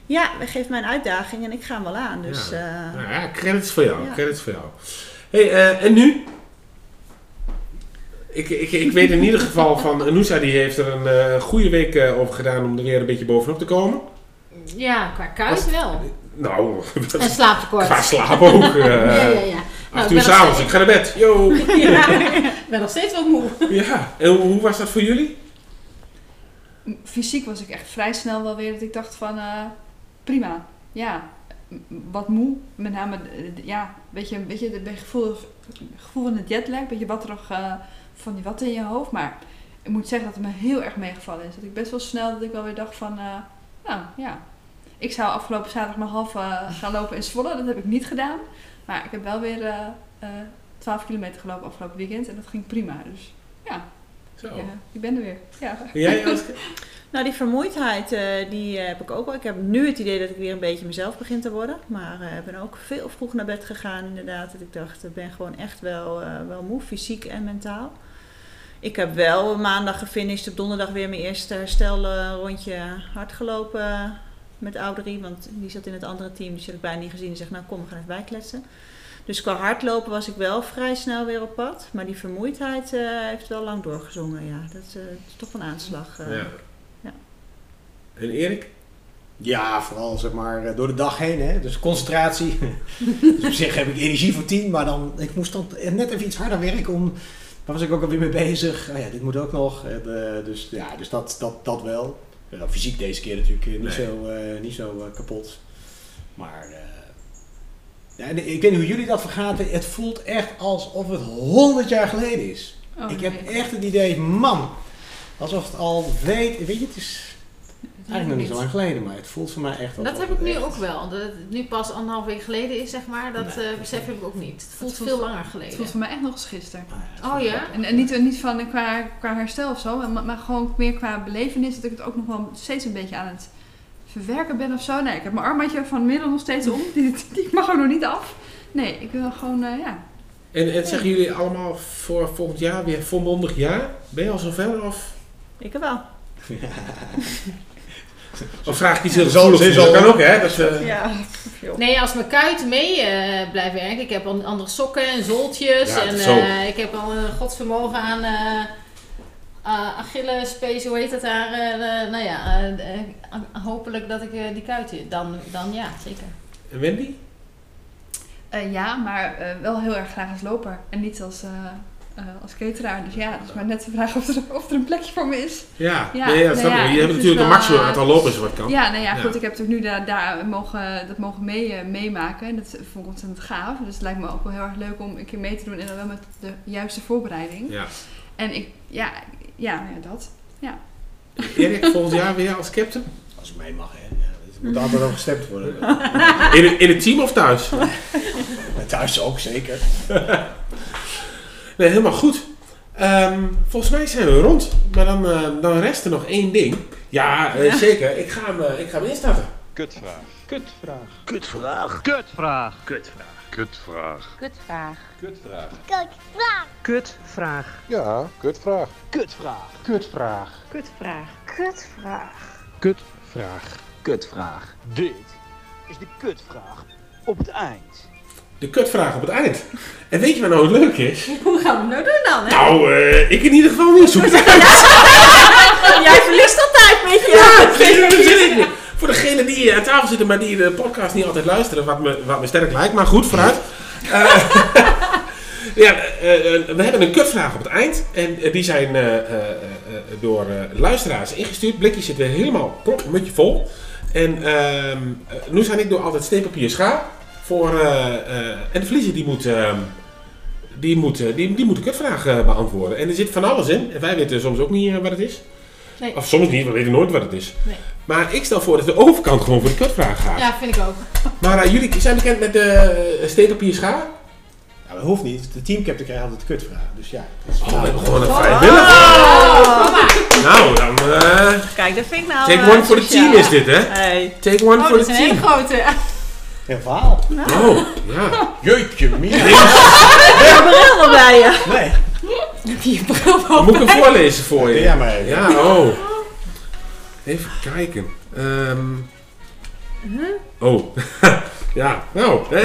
Ja, dat geeft mij een uitdaging en ik ga hem wel aan. Dus, Ja. Nou ja, credits voor jou. Credits voor jou. Hey, eh, en nu? Ik, ik, ik weet in ieder geval van Anousa, die heeft er een eh, goede week eh, over gedaan om er weer een beetje bovenop te komen. Ja, qua kuis wel. Nou, En slaaptekort. qua slaap ook. eh ja, ja, ja. Nou, uur s'avonds, ik ga naar bed. Yo! ja, ik ben nog steeds wel moe. Ja, en hoe, hoe was dat voor jullie? Fysiek was ik echt vrij snel wel weer dat ik dacht van prima. Ja, wat moe. Met name, ja, weet je, weet je, een beetje gevoel, gevoel van de jetlag. Beetje watterig eh, van die watten in je hoofd. Maar ik moet zeggen dat het me heel erg meegevallen is. Dat ik best wel snel dat ik wel weer dacht van, eh, nou ja. Ik zou afgelopen zaterdag nog half eh, gaan lopen in Zwolle. Dat heb ik niet gedaan. Maar ik heb wel weer eh, eh, 12 kilometer gelopen afgelopen weekend. En dat ging prima. Dus ja, Zo. ja ik ben er weer. Ja. Jij, Elske? Nou, die vermoeidheid, eh, die heb ik ook wel. Ik heb nu het idee dat ik weer een beetje mezelf begin te worden. Maar eh, ik ben ook veel vroeg naar bed gegaan, inderdaad. Dat ik dacht, ik ben gewoon echt wel, eh, wel moe, fysiek en mentaal. Ik heb wel maandag gefinished, op donderdag weer mijn eerste herstelrondje hard gelopen met Audrey. Want die zat in het andere team, dus die had ik bijna niet gezien. Die zegt, nou kom, we gaan even bijkletsen. Dus qua hardlopen was ik wel vrij snel weer op pad. Maar die vermoeidheid eh, heeft wel lang doorgezongen, ja. Dat eh, is toch een aanslag. eh. Ja. Ja. En Erik? Ja, vooral zeg maar eh, door de dag heen. Hè? Dus concentratie. dus op zich heb ik energie voor tien, maar dan, ik moest dan net even iets harder werken om. Daar was ik ook alweer mee bezig. Oh ja, dit moet ook nog. En, eh, dus ja, dus dat, dat, dat wel. Fysiek deze keer natuurlijk eh, niet Nee. zo, eh, niet zo eh, kapot. Maar eh, ja, ik weet niet hoe jullie dat vergaat. Het voelt echt alsof het honderd jaar geleden is. Oh, ik nee. heb echt het idee, man, alsof het al weet. Weet je, het is. Eigenlijk nog niet zo lang geleden, maar het voelt voor mij echt... Dat heb ik nu ook wel. Dat het nu pas anderhalf week geleden is, zeg maar. Dat eh, besef heb ik ook niet. Het voelt veel langer geleden. Het voelt voor mij echt nog eens gisteren. Oh ja? En, en niet, niet van qua, qua herstel of zo, maar, maar gewoon meer qua belevenis dat ik het ook nog wel steeds een beetje aan het verwerken ben of zo. Nee, ik heb mijn armbandje van middel nog steeds om. Die, die mag er nog niet af. Nee, ik wil gewoon, eh, ja. En, en zeggen jullie allemaal voor volgend jaar weer volmondig jaar? Ben je al zover of, Ik wel. of vraag ik iets heel Zo- Dat kan ook hè? Dat, eh, Ja. Nee, als mijn kuiten mee eh, blijven werken. Ik heb al andere sokken en zooltjes. Ja, en eh, ik heb al een godsvermogen aan uh, Achillespees, hoe heet dat daar? nou ja, hopelijk dat ik die kuiten... Dan, dan ja, zeker. En Wendy? Eh, ja, maar eh, wel heel erg graag als loper en niet als, eh, als cateraar. Dus ja, het is maar net de vraag of er, of er een plekje voor me is. Ja, Ja, nee, ja, nou ja, je het hebt is natuurlijk een wel, maximum aantal lopers wat kan. Ja, nou ja, goed. Ik heb natuurlijk nu daar, daar mogen, dat mogen mee, eh, meemaken. En dat vond ik ontzettend gaaf. Dus het lijkt me ook wel heel erg leuk om een keer mee te doen. En dan wel met de juiste voorbereiding. Ja. En ik, ja, ja, nou ja, dat. Ja. Erik, volgend jaar weer als captain? Als ik mee mag, hè. Ja, er moet altijd over gestemd worden. In, het- in het team of thuis? Thuis ook, zeker. Nee, helemaal goed. Ehm, volgens mij zijn we rond. Maar dan, eh, dan rest er nog één ding. Ja, eh, Ja. zeker. Ik ga hem, eh, ik ga hem instarten. Kutvraag. Kutvraag. Kutvraag. Kutvraag. Kutvraag. Kutvraag. Kutvraag. Kutvraag. Kutvraag. Kutvraag. Ja, kutvraag. Kutvraag. Kutvraag. Kutvraag. Kutvraag. Kutvraag. Kutvraag. Dit is de kutvraag op het eind. De kutvraag op het eind. En weet je wat nou het leuk is? Hoe gaan we het nou doen dan, hè? Nou, eh, ik in ieder geval niet. Zoek het uit. Jij verliest altijd met je. Ja, dat weet ik niet. Voor degene die aan tafel zitten, maar die de podcast niet altijd luisteren, wat me, wat me sterk lijkt, maar goed, vooruit. Eh, ja, eh, eh, we hebben een kutvraag op het eind. En eh, die zijn eh, eh, eh, door eh, luisteraars ingestuurd. Blikjes zit weer helemaal prop, een beetje vol. En ehm eh, Noes en ik doen altijd steenpapier schaar. Voor, eh, eh, en de verliezer die moet, ehm, die moet, eh, die, die moet de kutvraag eh, beantwoorden. En er zit van alles in. En wij weten soms ook niet eh, wat het is. Nee. Of soms niet, we weten nooit wat het is. Nee. Maar ik stel voor dat de overkant gewoon voor de kutvraag gaat. Ja, vind ik ook. Maar eh, jullie zijn bekend met de uh, steenpapier schaar? Ja, dat hoeft niet. De teamcaptain krijgt altijd de kutvraag. Dus ja. Oh, we hebben gewoon een vrijwillig. Nou, dan... eh Kijk, dat vind ik nou... take eh, one for the sociaal. team is dit, hè? Hey. Take one Oh, for dat the is een hele team. grote. Een verhaal. Oh, ja. Jeetje, Mia. Heb je een bril nog bij je? Nee. Heb je je bril Moet ik hem voorlezen voor je? Jij maar even. Ja, oh. Even kijken. Ehm Oh. ja, nou.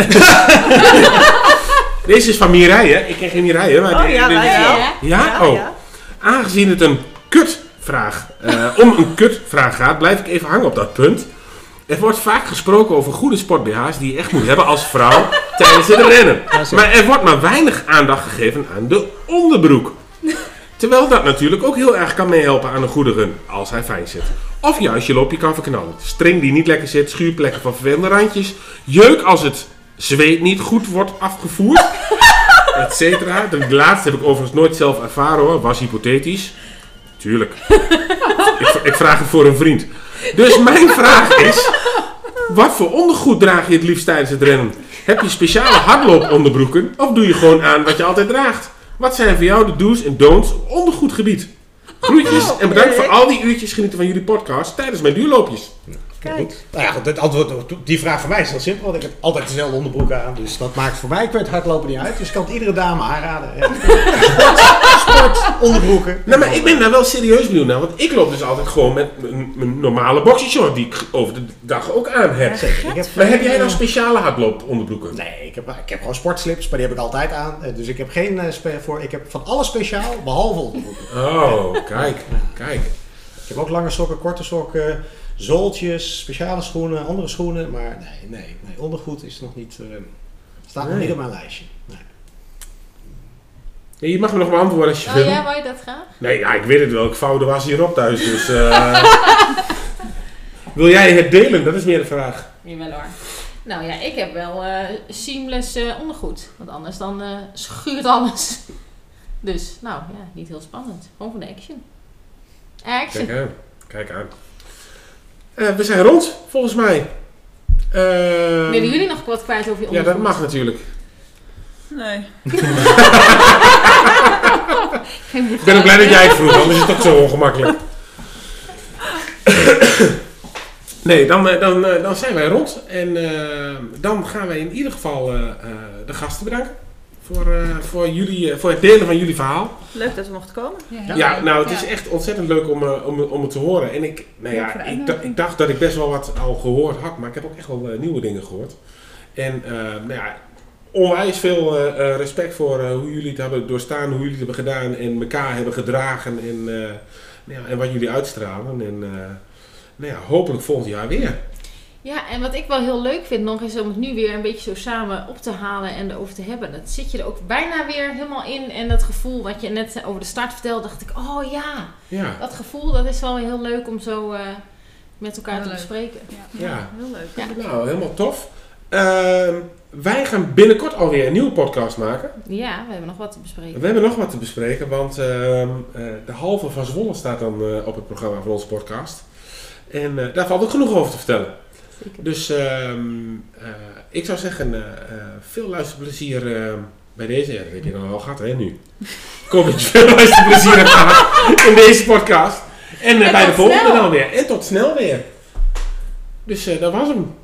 Deze is van Mireille, hè? Ik ken geen Mireille, maar... Oh ja, wij wel. Ja? Ja, Oh. ja. Aangezien het een kutvraag, eh om een kutvraag gaat, blijf ik even hangen op dat punt. Er wordt vaak gesproken over goede sport-BH's die je echt moet hebben als vrouw tijdens het rennen. Maar er wordt maar weinig aandacht gegeven aan de onderbroek. Terwijl dat natuurlijk ook heel erg kan meehelpen aan een goede run, als hij fijn zit. Of juist je loopje kan verknallen. String die niet lekker zit, schuurplekken van vervelende randjes, jeuk als het zweet niet goed wordt afgevoerd, et cetera. De laatste heb ik overigens nooit zelf ervaren hoor, was hypothetisch. Tuurlijk. ik, ik vraag het voor een vriend. Dus mijn vraag is, wat voor ondergoed draag je het liefst tijdens het rennen? Heb je speciale hardlooponderbroeken of doe je gewoon aan wat je altijd draagt? Wat zijn voor jou de do's en don'ts op ondergoedgebied? Groetjes en bedankt voor al die uurtjes genieten van jullie podcast tijdens mijn duurloopjes. Kijk. Nou ja, het antwoord op die vraag van mij is heel simpel. Want ik heb altijd dezelfde onderbroek aan. Dus dat maakt voor mij het hardlopen niet uit. Dus ik kan het iedere dame aanraden. Sport, sport, onderbroeken. Nou, maar ik ben daar wel serieus benieuwd naar, want ik loop dus altijd gewoon met mijn, mijn normale boxershort die ik over de dag ook aan heb. Zeker. Ik heb Maar heb jij dan eh, speciale hardlooponderbroeken? Nee, ik heb, ik heb gewoon sportslips, maar die heb ik altijd aan. Eh, Dus ik heb geen eh, voor. Ik heb van alles speciaal, behalve onderbroeken. Oh, kijk, kijk. Ik heb ook lange sokken, korte sokken, zooltjes, speciale schoenen, andere schoenen. Maar nee, nee, nee ondergoed is nog niet, eh, staat nog Nee. niet op mijn lijstje. Nee. Ja, je mag me nog beantwoorden als je Oh wil. ja, wou je dat graag? Nee, ja, ik weet het wel. Ik vouw de was hierop thuis, dus... eh, wil jij het delen? Dat is meer de vraag. Jawel hoor. Nou ja, ik heb wel eh, seamless eh, ondergoed. Want anders dan eh, schuurt alles. Dus, nou ja, niet heel spannend. Gewoon voor de action. Action. Kijk aan. Kijk aan. Eh, we zijn rond, volgens mij. Ehm, Willen jullie nog wat kwijt over je Ja, dat mag natuurlijk. Nee. Ik ben ook blij dat jij het vroeg, anders is het toch zo ongemakkelijk. Nee, dan, eh, dan, eh, dan zijn wij rond. En eh, dan gaan wij in ieder geval eh, eh, de gasten bedanken. Voor, eh, voor, jullie, eh, voor het delen van jullie verhaal. Leuk dat we mochten komen. Ja, nou, het is echt ontzettend leuk om, eh, om, om het te horen. En ik, nou ja, ik, ik dacht dat ik best wel wat al gehoord had, maar ik heb ook echt wel nieuwe dingen gehoord. En eh, nou ja, onwijs veel respect voor eh, hoe jullie het hebben doorstaan, hoe jullie het hebben gedaan en elkaar hebben gedragen en, eh, nou ja, en wat jullie uitstralen. En eh, nou ja, hopelijk volgend jaar weer. Ja, en wat ik wel heel leuk vind nog is om het nu weer een beetje zo samen op te halen en erover te hebben. Dat zit je er ook bijna weer helemaal in. En dat gevoel wat je net over de start vertelde, dacht ik, oh ja, Ja. dat gevoel dat is wel heel leuk om zo eh, met elkaar Heel te leuk. bespreken. Ja. Heel leuk. Ja. Nou, helemaal tof. Ehm, wij gaan binnenkort alweer een nieuwe podcast maken. Ja, we hebben nog wat te bespreken. We hebben nog wat te bespreken, want ehm, eh, de halve van Zwolle staat dan eh, op het programma van onze podcast. En eh, daar valt ook genoeg over te vertellen. Dus ehm, eh, ik zou zeggen, eh, eh, veel luisterplezier bij deze. Ja, dat heb je dan al gehad, hè, nu. Dat je veel luisterplezier hebt gehad in deze podcast. En, En bij de volgende snel. dan weer. En tot snel weer. Dus dat was hem.